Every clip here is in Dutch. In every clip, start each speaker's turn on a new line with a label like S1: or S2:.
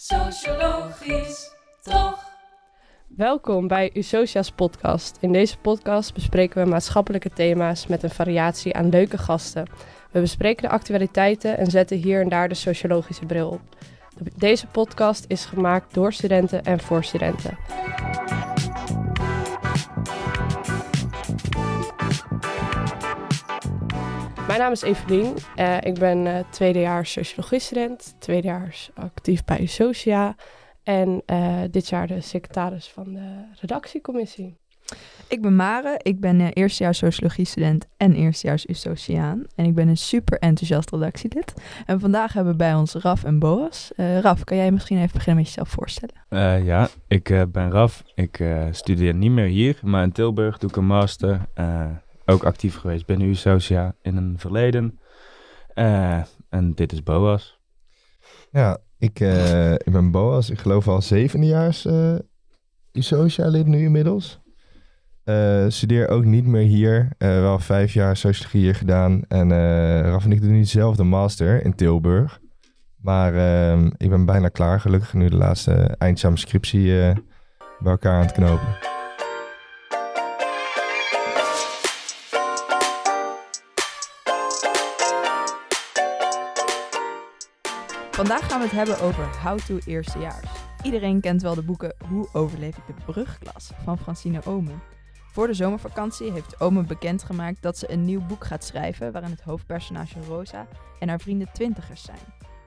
S1: Sociologisch, toch?
S2: Welkom bij Usocia's podcast. In deze podcast bespreken we maatschappelijke thema's met een variatie aan leuke gasten. We bespreken de actualiteiten en zetten hier en daar de sociologische bril op. Deze podcast is gemaakt door studenten en voor studenten. Mijn naam is Evelien. Uh, ik ben uh, tweedejaars sociologie-student, tweedejaars actief bij Usocia en uh, dit jaar de secretaris van de redactiecommissie.
S3: Ik ben Mare, ik ben eerstejaars sociologie-student en eerstejaars Usociaan. En ik ben een super enthousiast redactielid. En vandaag hebben we bij ons Raf en Boas. Raf, kan jij misschien even beginnen met jezelf voorstellen?
S4: ja, ik ben Raf. Ik studeer niet meer hier, maar in Tilburg doe ik een master ook actief geweest binnen USocia in een verleden. Uh, en dit is Boas.
S5: Ja, ik, uh, ik ben Boas. Ik geloof al zevendejaars uh, USocia lid nu inmiddels. studeer ook niet meer hier. wel vijf jaar sociologie hier gedaan. En Raf en ik doen niet zelf de master in Tilburg. Maar ehm, ik ben bijna klaar, gelukkig. Nu de laatste eindexamenscriptie bij elkaar aan het knopen.
S3: Vandaag gaan we het hebben over How to Eerstejaars. Iedereen kent wel de boeken Hoe overleef ik de brugklas van Francine Omen. Voor de zomervakantie heeft Omen bekendgemaakt dat ze een nieuw boek gaat schrijven waarin het hoofdpersonage Rosa en haar vrienden twintigers zijn.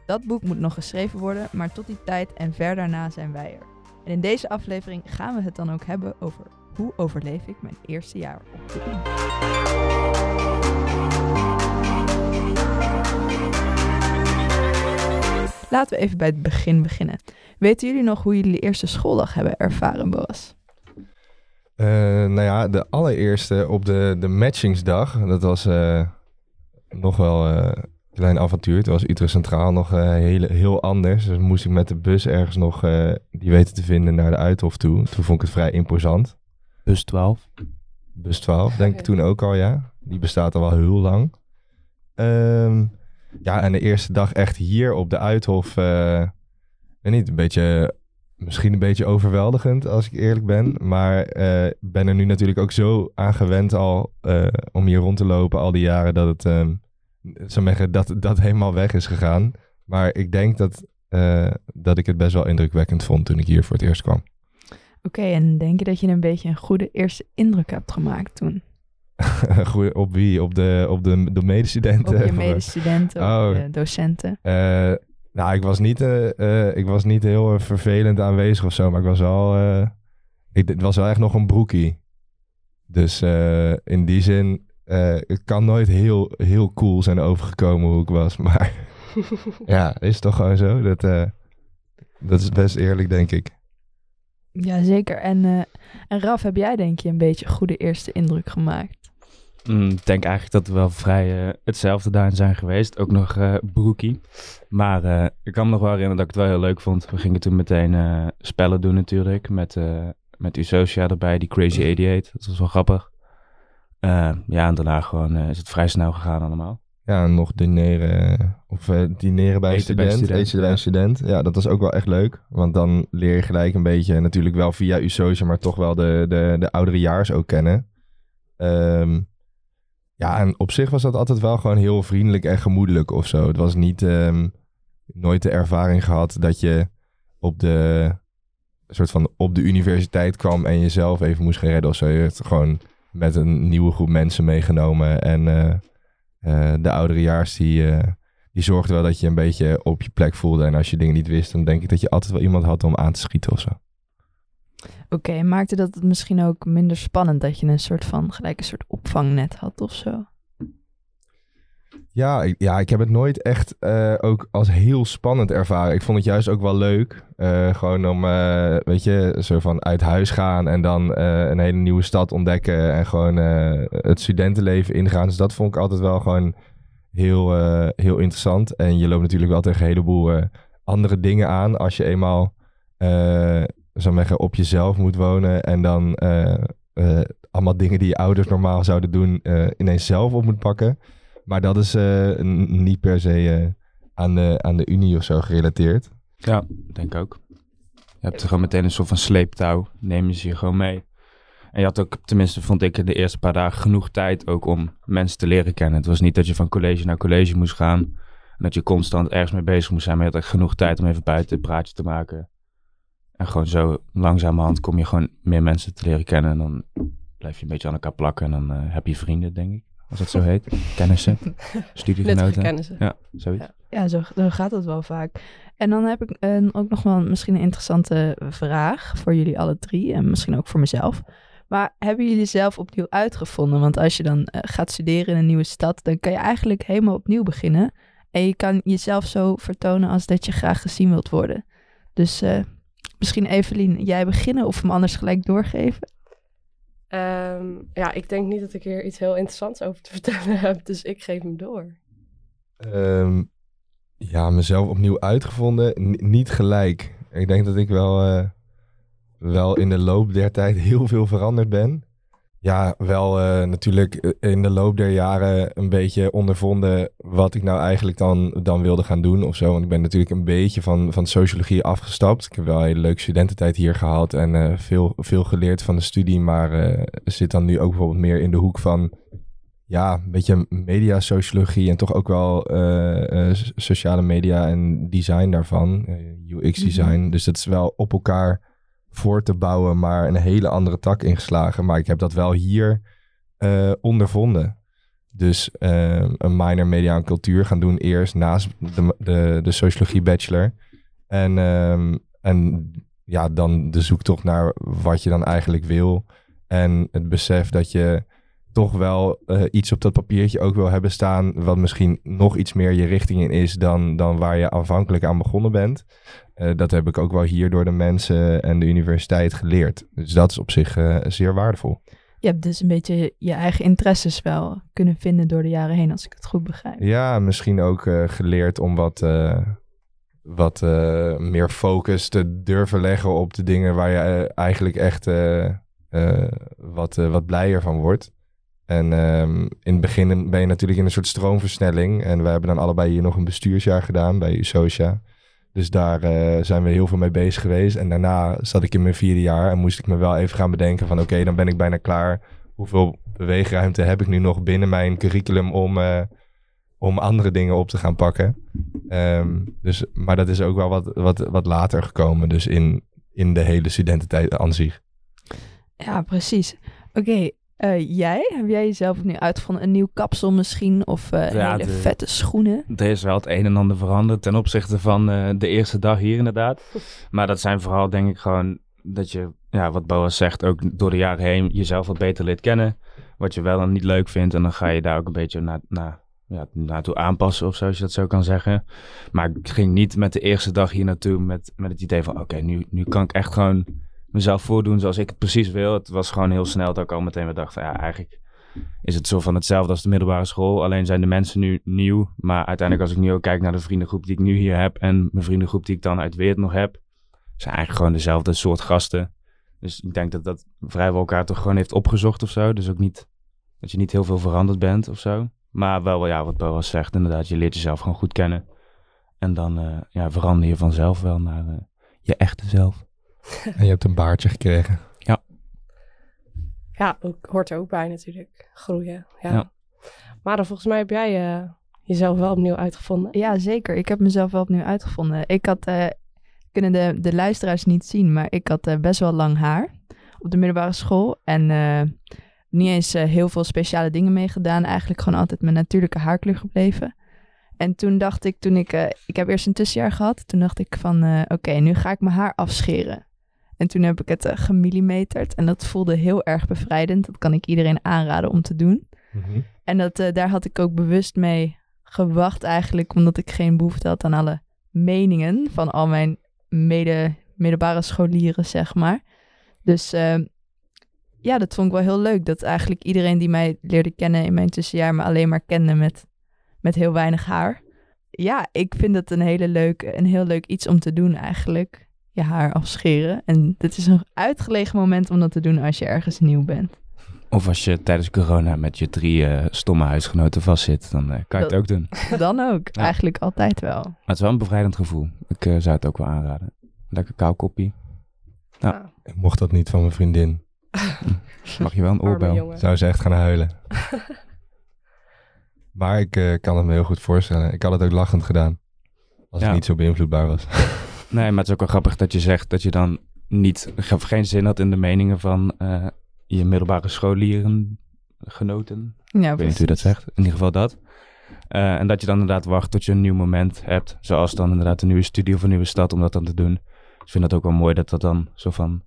S3: Dat boek moet nog geschreven worden, maar tot die tijd en ver daarna zijn wij er. En in deze aflevering gaan we het dan ook hebben over hoe overleef ik mijn eerste jaar op de Laten we even bij het begin beginnen. Weten jullie nog hoe jullie de eerste schooldag hebben ervaren, Boas?
S5: Uh, nou ja, de allereerste op de, de matchingsdag, dat was uh, nog wel uh, een klein avontuur. Het was Utrecht Centraal nog heel, heel anders. Dus moest ik met de bus ergens nog die weten te vinden naar de Uithof toe. Toen vond ik het vrij imposant.
S4: Bus 12?
S5: Bus 12, denk ik toen ook al, ja. Die bestaat al wel heel lang. Um, ja, en de eerste dag echt hier op de Uithof, weet niet, een beetje, misschien een beetje overweldigend als ik eerlijk ben. Maar uh, ben er nu natuurlijk ook zo aan gewend al uh, om hier rond te lopen al die jaren dat het, um, zou dat, dat helemaal weg is gegaan. Maar ik denk dat, dat ik het best wel indrukwekkend vond toen ik hier voor het eerst kwam.
S3: Oké, en denk je dat je een beetje een goede eerste indruk hebt gemaakt toen?
S5: Goeie, op wie? Op de, op de, de medestudenten?
S3: Op je medestudenten, oh. de docenten?
S5: Uh, nou, ik was, niet, uh, ik was niet heel vervelend aanwezig of zo, maar ik was wel, ik, het was wel echt nog een broekie. Dus in die zin, het kan nooit heel, heel cool zijn overgekomen hoe ik was, maar ja, is toch gewoon zo. Dat, dat is best eerlijk, denk ik.
S3: Ja, zeker. En, en Raf, heb jij denk je een beetje een goede eerste indruk gemaakt?
S4: Mm, ik denk eigenlijk dat we wel vrij uh, hetzelfde daarin zijn geweest. Ook nog uh, broekie. Maar uh, ik kan me nog wel herinneren dat ik het wel heel leuk vond. We gingen toen meteen spellen doen natuurlijk. Met, met Usocia erbij, die Crazy 88. Dat was wel grappig. ja, en daarna gewoon is het vrij snel gegaan allemaal.
S5: Ja, en nog dineren, of dineren bij een student, student, eten bij een student. Ja, dat was ook wel echt leuk. Want dan leer je gelijk een beetje, natuurlijk wel via Usocia, maar toch wel de, de, de oudere jaars ook kennen. Um, ja, en op zich was dat altijd wel gewoon heel vriendelijk en gemoedelijk of zo. Het was niet, um, nooit de ervaring gehad dat je op de, soort van op de universiteit kwam en jezelf even moest gaan redden of zo. Je werd gewoon met een nieuwe groep mensen meegenomen. En uh, uh, de ouderejaars die, uh, die zorgden wel dat je een beetje op je plek voelde. En als je dingen niet wist, dan denk ik dat je altijd wel iemand had om aan te schieten of zo.
S3: Oké, maakte dat het misschien ook minder spannend dat je een soort van gelijk een soort opvangnet had of zo?
S5: Ja, ik, ja, ik heb het nooit echt uh, ook als heel spannend ervaren. Ik vond het juist ook wel leuk. Uh, gewoon om, uh, weet je, zo van uit huis gaan en dan een hele nieuwe stad ontdekken en gewoon het studentenleven ingaan. Dus dat vond ik altijd wel gewoon heel, heel interessant. En je loopt natuurlijk wel tegen een heleboel andere dingen aan als je eenmaal zou zeggen, op jezelf moet wonen en dan uh, allemaal dingen die je ouders normaal zouden doen, uh, ineens zelf op moet pakken. Maar dat is niet per se aan, de, aan de Unie of zo gerelateerd.
S4: Ja, denk ook. Je hebt er gewoon meteen een soort van sleeptouw. Neem ze je gewoon mee. En je had ook, tenminste vond ik de eerste paar dagen genoeg tijd ook om mensen te leren kennen. Het was niet dat je van college naar college moest gaan. En dat je constant ergens mee bezig moest zijn. Maar je had echt genoeg tijd om even buiten een praatje te maken. En gewoon zo langzamerhand kom je gewoon meer mensen te leren kennen. En dan blijf je een beetje aan elkaar plakken. En dan uh, heb je vrienden, denk ik. Als dat zo heet. Kennissen. Studiegenoten.
S2: kennissen.
S4: Ja, zoiets.
S3: Ja, ja zo, zo, gaat het wel vaak. En dan heb ik uh, ook nog wel misschien een interessante vraag voor jullie alle drie. En misschien ook voor mezelf. Maar hebben jullie zelf opnieuw uitgevonden? Want als je dan uh, gaat studeren in een nieuwe stad, dan kan je eigenlijk helemaal opnieuw beginnen. En je kan jezelf zo vertonen als dat je graag gezien wilt worden. Dus uh, misschien Evelien, jij beginnen of hem anders gelijk doorgeven?
S2: Um, ja, ik denk niet dat ik hier iets heel interessants over te vertellen heb, dus ik geef hem door.
S5: Um, ja, mezelf opnieuw uitgevonden. N niet gelijk. Ik denk dat ik wel, uh, wel in de loop der tijd heel veel veranderd ben. Ja, wel uh, natuurlijk in de loop der jaren een beetje ondervonden wat ik nou eigenlijk dan, dan wilde gaan doen of zo. Want ik ben natuurlijk een beetje van, van sociologie afgestapt. Ik heb wel een hele leuke studententijd hier gehad en uh, veel, veel geleerd van de studie. Maar uh, zit dan nu ook bijvoorbeeld meer in de hoek van ja, een beetje mediasociologie en toch ook wel sociale media en design daarvan. UX-design. Mm -hmm. Dus dat is wel op elkaar voor te bouwen, maar een hele andere tak ingeslagen. Maar ik heb dat wel hier uh, ondervonden. Dus uh, een minor media en cultuur gaan doen eerst naast de, de, de sociologie bachelor. En, um, en ja, dan de zoektocht naar wat je dan eigenlijk wil. En het besef dat je toch wel uh, iets op dat papiertje ook wil hebben staan. Wat misschien nog iets meer je richting in is dan, dan waar je aanvankelijk aan begonnen bent. Uh, dat heb ik ook wel hier door de mensen en de universiteit geleerd. Dus dat is op zich uh, zeer waardevol.
S3: Je hebt dus een beetje je eigen interesses wel kunnen vinden door de jaren heen, als ik het goed begrijp.
S5: Ja, misschien ook geleerd om wat, wat meer focus te durven leggen op de dingen waar je eigenlijk echt wat, wat blijer van wordt. En um, in het begin ben je natuurlijk in een soort stroomversnelling. En we hebben dan allebei hier nog een bestuursjaar gedaan bij USOCIA. Dus daar uh, zijn we heel veel mee bezig geweest. En daarna zat ik in mijn vierde jaar en moest ik me wel even gaan bedenken van... oké, dan ben ik bijna klaar. Hoeveel beweegruimte heb ik nu nog binnen mijn curriculum om, uh, om andere dingen op te gaan pakken? Um, dus, maar dat is ook wel wat, wat, wat later gekomen. Dus in, in de hele studententijd aan zich.
S3: Ja, precies. Oké. Uh, jij? Heb jij jezelf opnieuw uitgevonden? Een nieuw kapsel misschien? Of uh, ja, hele de, vette schoenen?
S4: Er is wel het een en ander veranderd ten opzichte van uh, de eerste dag hier inderdaad. Maar dat zijn vooral denk ik gewoon dat je, ja, wat Boas zegt, ook door de jaren heen jezelf wat beter leert kennen. Wat je wel en niet leuk vindt. En dan ga je daar ook een beetje na, na, ja, naartoe aanpassen of zo, als je dat zo kan zeggen. Maar ik ging niet met de eerste dag hier naartoe met, met het idee van oké, okay, nu, nu kan ik echt gewoon mezelf voordoen zoals ik het precies wil. Het was gewoon heel snel dat ik al meteen weer dacht van ja, eigenlijk is het zo van hetzelfde als de middelbare school. Alleen zijn de mensen nu nieuw. Maar uiteindelijk als ik nu ook kijk naar de vriendengroep die ik nu hier heb en mijn vriendengroep die ik dan uit Weert nog heb, zijn eigenlijk gewoon dezelfde soort gasten. Dus ik denk dat dat vrijwel elkaar toch gewoon heeft opgezocht of zo. Dus ook niet dat je niet heel veel veranderd bent of zo. Maar wel, ja, wat Boas zegt, inderdaad, je leert jezelf gewoon goed kennen. En dan uh, ja, verander je vanzelf wel naar uh, je echte zelf.
S5: En je hebt een baardje gekregen.
S4: Ja.
S2: Ja, ook, hoort er ook bij natuurlijk. Groeien. Ja. ja. Maar dan volgens mij heb jij uh, jezelf wel opnieuw uitgevonden.
S3: Ja, zeker. Ik heb mezelf wel opnieuw uitgevonden. Ik had, uh, kunnen de, de luisteraars niet zien, maar ik had uh, best wel lang haar op de middelbare school. En niet eens heel veel speciale dingen mee gedaan. Eigenlijk gewoon altijd mijn natuurlijke haarkleur gebleven. En toen dacht ik, toen ik, uh, ik heb eerst een tussenjaar gehad. Toen dacht ik van, uh, oké, okay, nu ga ik mijn haar afscheren. En toen heb ik het uh, gemillimeterd. En dat voelde heel erg bevrijdend. Dat kan ik iedereen aanraden om te doen. Mm -hmm. En dat, daar had ik ook bewust mee gewacht eigenlijk. Omdat ik geen behoefte had aan alle meningen van al mijn mede, middelbare scholieren, zeg maar. Dus ja, dat vond ik wel heel leuk. Dat eigenlijk iedereen die mij leerde kennen in mijn tussenjaar... me alleen maar kende met met heel weinig haar. Ja, ik vind het een hele leuk, een heel leuk iets om te doen eigenlijk. Je haar afscheren. En dit is een uitgelegen moment om dat te doen als je ergens nieuw bent.
S4: Of als je tijdens corona met je drie uh, stomme huisgenoten vastzit, dan uh, kan je het ook doen.
S3: Dan ook, eigenlijk altijd wel. Maar
S4: het is wel een bevrijdend gevoel. Ik uh, zou het ook wel aanraden. Lekker kou koppie.
S5: Nou. Ik mocht dat niet van mijn vriendin.
S4: Mag je wel een oorbel?
S5: Zou ze echt gaan huilen. maar ik kan het me heel goed voorstellen. Ik had het ook lachend gedaan. Als het niet zo beïnvloedbaar was.
S4: Nee, maar het is ook wel grappig dat je zegt dat je dan niet, geen zin had in de meningen van je middelbare scholieren genoten. Ja, ik weet niet hoe je dat zegt. In ieder geval dat. Uh, en dat je dan inderdaad wacht tot je een nieuw moment hebt. Zoals dan inderdaad een nieuwe studie of een nieuwe stad om dat dan te doen. ik vind dat ook wel mooi dat dat dan zo van...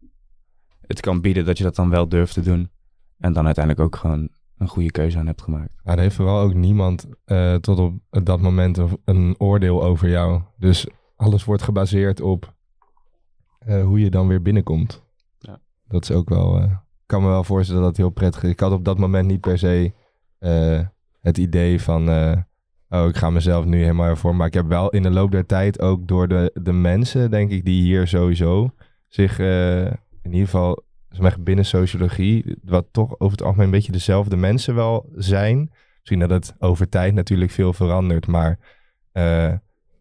S4: Het kan bieden dat je dat dan wel durft te doen. En dan uiteindelijk ook gewoon een goede keuze aan hebt gemaakt.
S5: Maar er heeft vooral ook niemand uh, tot op dat moment een oordeel over jou. Dus alles wordt gebaseerd op uh, hoe je dan weer binnenkomt. Ja. Dat is ook wel kan me wel voorstellen dat het heel prettig is. Ik had op dat moment niet per se uh, het idee van... Oh, ik ga mezelf nu helemaal ervoor. Maar ik heb wel in de loop der tijd ook door de, de mensen, denk ik, die hier sowieso zich in ieder geval binnen sociologie, wat toch over het algemeen een beetje dezelfde mensen wel zijn. Misschien dat het over tijd natuurlijk veel verandert, maar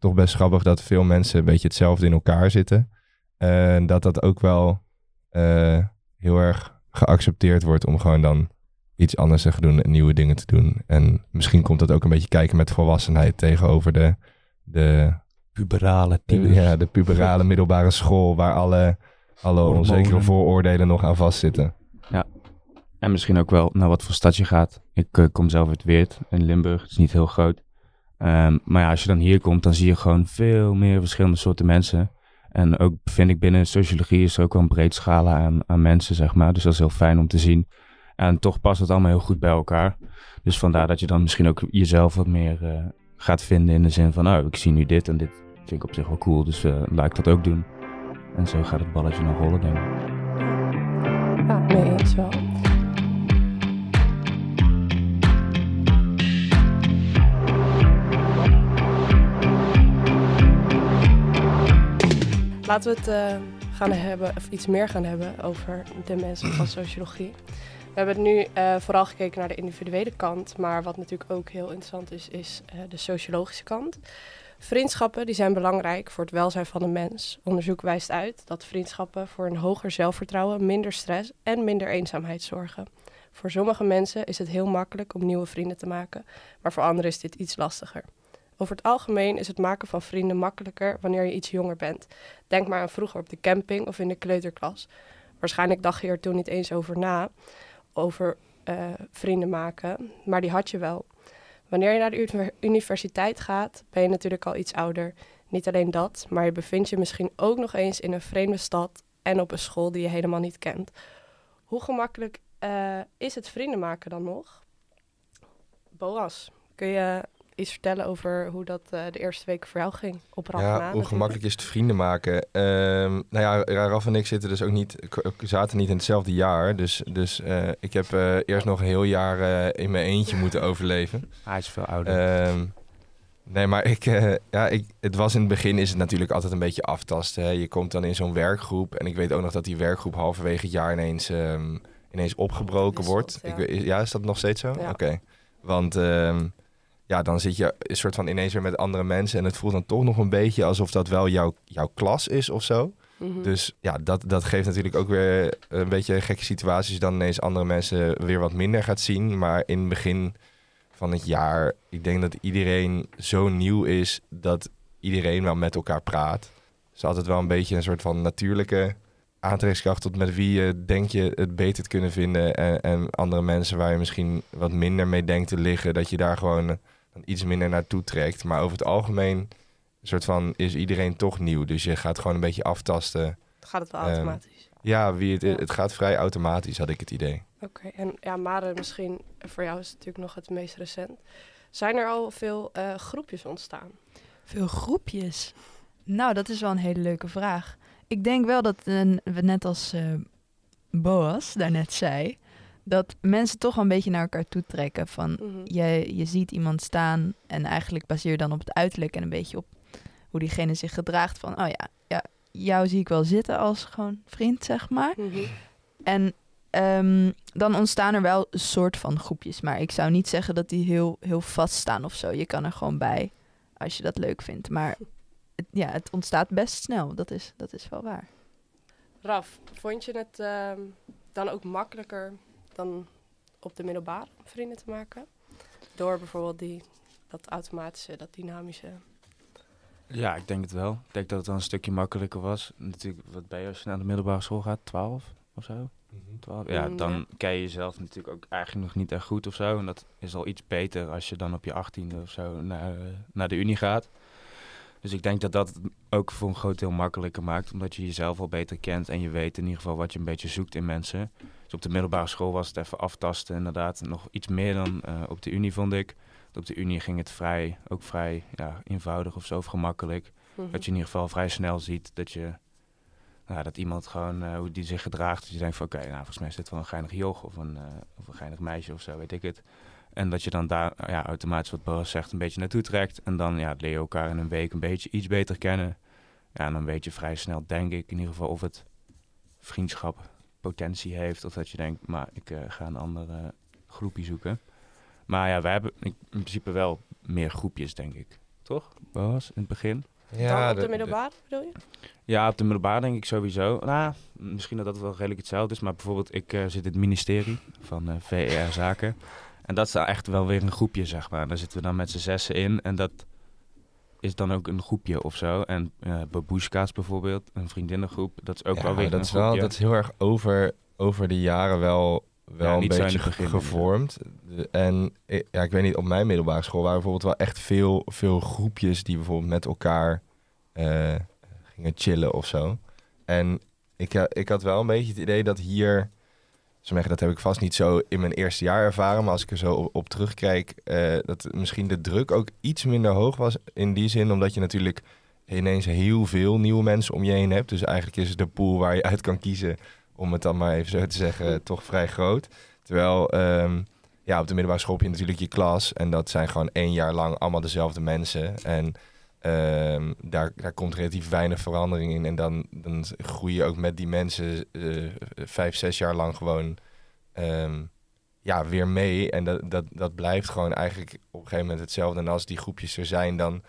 S5: toch best grappig dat veel mensen een beetje hetzelfde in elkaar zitten. En dat dat ook wel heel erg geaccepteerd wordt om gewoon dan iets anders te gaan doen en nieuwe dingen te doen. En misschien komt dat ook een beetje kijken met volwassenheid tegenover de, de
S4: puberale
S5: Ja, de puberale middelbare school waar alle, alle onzekere vooroordelen nog aan vastzitten.
S4: Ja, en misschien ook wel naar wat voor stad je gaat. Ik uh, kom zelf uit Weert in Limburg, het is niet heel groot. Um, maar ja, als je dan hier komt, dan zie je gewoon veel meer verschillende soorten mensen. En ook vind ik binnen sociologie is er ook wel een breed scala aan, aan mensen, zeg maar. Dus dat is heel fijn om te zien. En toch past het allemaal heel goed bij elkaar. Dus vandaar dat je dan misschien ook jezelf wat meer uh, gaat vinden in de zin van, oh, ik zie nu dit en dit vind ik op zich wel cool, dus uh, laat ik dat ook doen. En zo gaat het balletje nog rollen, denk ik.
S2: Ja, nee, eens wel. Laten we het uh, gaan hebben, of iets meer gaan hebben over de mensen van sociologie. We hebben nu uh, vooral gekeken naar de individuele kant, maar wat natuurlijk ook heel interessant is, is uh, de sociologische kant. Vriendschappen die zijn belangrijk voor het welzijn van de mens. Onderzoek wijst uit dat vriendschappen voor een hoger zelfvertrouwen, minder stress en minder eenzaamheid zorgen. Voor sommige mensen is het heel makkelijk om nieuwe vrienden te maken, maar voor anderen is dit iets lastiger. Over het algemeen is het maken van vrienden makkelijker wanneer je iets jonger bent. Denk maar aan vroeger op de camping of in de kleuterklas. Waarschijnlijk dacht je er toen niet eens over na, over uh, vrienden maken, maar die had je wel. Wanneer je naar de universiteit gaat, ben je natuurlijk al iets ouder. Niet alleen dat, maar je bevindt je misschien ook nog eens in een vreemde stad en op een school die je helemaal niet kent. Hoe gemakkelijk uh, is het vrienden maken dan nog? Boas, kun je iets vertellen over hoe dat uh, de eerste weken voor jou ging? Op
S5: ja, hoe gemakkelijk is het vrienden maken? Um, nou ja, Raf en ik zitten dus ook niet, zaten niet in hetzelfde jaar. Dus, dus uh, ik heb uh, eerst nog een heel jaar in mijn eentje moeten overleven.
S4: Hij is veel ouder. Um,
S5: nee, maar ik, ja, ik, het was in het begin is het natuurlijk altijd een beetje aftasten. Hè. Je komt dan in zo'n werkgroep. En ik weet ook nog dat die werkgroep halverwege het jaar ineens, um, ineens opgebroken wordt. Ja. Ik, ja, is dat nog steeds zo? Ja. Oké. Want ja, dan zit je een soort van ineens weer met andere mensen. En het voelt dan toch nog een beetje alsof dat wel jouw, jouw klas is of zo. Mhm. Dus ja, dat, dat geeft natuurlijk ook weer een beetje gekke situaties. Dan ineens andere mensen weer wat minder gaat zien. Maar in het begin van het jaar, ik denk dat iedereen zo nieuw is dat iedereen wel met elkaar praat. Dus altijd wel een beetje een soort van natuurlijke aantrekkingskracht tot met wie je denk je het beter te kunnen vinden. En, en andere mensen waar je misschien wat minder mee denkt te liggen, dat je daar gewoon iets minder naartoe trekt. Maar over het algemeen een soort van is iedereen toch nieuw. Dus je gaat gewoon een beetje aftasten.
S2: Gaat het wel ehm, automatisch?
S5: Ja, wie het, het gaat vrij automatisch, had ik het idee.
S2: Oké, en ja, Mare, misschien voor jou is het natuurlijk nog het meest recent. Zijn er al veel uh, groepjes ontstaan?
S3: Veel groepjes? Nou, dat is wel een hele leuke vraag. Ik denk wel dat uh, we net als uh, Boas daarnet zei, dat mensen toch wel een beetje naar elkaar toe trekken. Van mhm. je, je ziet iemand staan en eigenlijk baseer je dan op het uiterlijk en een beetje op hoe diegene zich gedraagt. Van oh ja, ja jou zie ik wel zitten als gewoon vriend, zeg maar. Mhm. En ehm, dan ontstaan er wel een soort van groepjes. Maar ik zou niet zeggen dat die heel, heel vast staan of zo. Je kan er gewoon bij als je dat leuk vindt. Maar het, ja, het ontstaat best snel. Dat is, dat is wel waar.
S2: Raf, vond je het ehm, dan ook makkelijker dan op de middelbare om vrienden te maken? Door bijvoorbeeld die, dat automatische, dat dynamische.
S4: Ja, ik denk het wel. Ik denk dat het wel een stukje makkelijker was. Natuurlijk, wat ben je als je naar de middelbare school gaat? 12 of zo? 12? Ja,
S2: Mm,
S4: dan
S2: ja.
S4: ken je jezelf natuurlijk ook eigenlijk nog niet echt goed of zo. En dat is al iets beter als je dan op je 18e of zo naar, eh, naar de unie gaat. Dus ik denk dat dat het ook voor een groot deel makkelijker maakt. Omdat je jezelf al beter kent en je weet in ieder geval wat je een beetje zoekt in mensen. Dus op de middelbare school was het even aftasten inderdaad. Nog iets meer dan eh, op de unie vond ik. Op de unie ging het vrij, ook vrij ja, eenvoudig of zo, of gemakkelijk.
S2: Mhm.
S4: Dat je in ieder geval vrij snel ziet dat je... Nou, dat iemand gewoon, eh, hoe die zich gedraagt. Dat je denkt van, oké, nou, volgens mij is dit wel een geinig joch of een, eh, of een geinig meisje of zo, weet ik het. En dat je dan daar ja, automatisch, wat Boris zegt, een beetje naartoe trekt. En dan ja, leer je elkaar in een week een beetje iets beter kennen. Ja, en dan weet je vrij snel, denk ik, in ieder geval of het vriendschap potentie heeft. Of dat je denkt, maar ik eh, ga een ander eh, groepje zoeken. Maar ja, wij hebben in principe wel meer groepjes, denk ik. Toch, Boris, in het begin?
S2: dan op de middelbare bedoel je?
S4: Ja, op de middelbare denk ik sowieso. Nou, misschien dat dat wel redelijk hetzelfde is. Maar bijvoorbeeld, ik eh, zit in het ministerie van eh, VR Zaken. En dat is echt wel weer een groepje, zeg maar. Daar zitten we dan met z'n zessen in. En dat is dan ook een groepje of zo. En eh babushka's bijvoorbeeld, een vriendinnengroep. Dat is ook
S5: Ja,
S4: wel weer
S5: dat
S4: een
S5: is wel dat is heel erg over, over de jaren wel, wel
S4: Ja,
S5: een beetje
S4: begin,
S5: gevormd. En ik- ja, ik weet niet, op mijn middelbare school waren bijvoorbeeld wel echt veel, veel groepjes die bijvoorbeeld met elkaar eh, gingen chillen of zo. En ik, ik had wel een beetje het idee dat hier, sommigen dat heb ik vast niet zo in mijn eerste jaar ervaren, maar als ik er zo op, op terugkijk, eh, dat misschien de druk ook iets minder hoog was in die zin, omdat je natuurlijk ineens heel veel nieuwe mensen om je heen hebt. Dus eigenlijk is de pool waar je uit kan kiezen, om het dan maar even zo te zeggen, toch vrij groot. Terwijl ehm, ja, op de middelbare school heb je natuurlijk je klas en dat zijn gewoon één jaar lang allemaal dezelfde mensen. En ehm, daar, daar komt relatief weinig verandering in. En dan, dan groei je ook met die mensen eh, vijf, zes jaar lang gewoon ehm, ja, weer mee. En dat, dat, dat blijft gewoon eigenlijk op een gegeven moment hetzelfde. En als die groepjes er zijn, dan...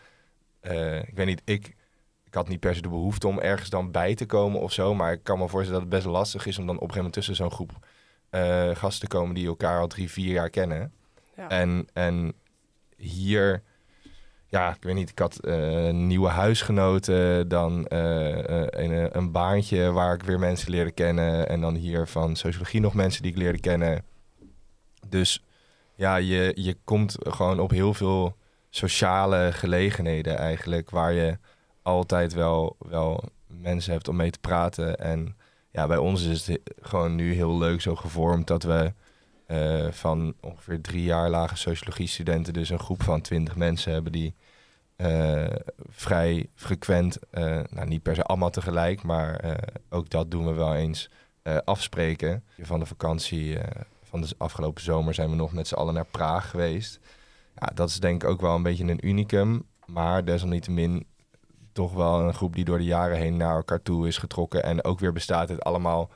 S5: eh, ik weet niet, ik, ik had niet per se de behoefte om ergens dan bij te komen of zo. Maar ik kan me voorstellen dat het best lastig is om dan op een gegeven moment tussen zo'n groep eh, gasten te komen die elkaar al drie, vier jaar kennen.
S2: Ja.
S5: En, en hier, ja, ik weet niet, ik had eh, nieuwe huisgenoten, dan eh, eh, een, een baantje waar ik weer mensen leerde kennen. En dan hier van sociologie nog mensen die ik leerde kennen. Dus ja, je, je komt gewoon op heel veel sociale gelegenheden eigenlijk, waar je altijd wel, wel mensen hebt om mee te praten. En ja, bij ons is het gewoon nu heel leuk zo gevormd dat we van ongeveer drie jaar lage sociologie studenten dus een groep van twintig mensen hebben die eh, vrij frequent, eh, nou niet per se allemaal tegelijk, maar eh, ook dat doen we wel eens, afspreken. Van de vakantie van de afgelopen zomer zijn we nog met z'n allen naar Praag geweest. Ja, dat is denk ik ook wel een beetje een unicum, maar desalniettemin toch wel een groep die door de jaren heen naar elkaar toe is getrokken en ook weer bestaat uit allemaal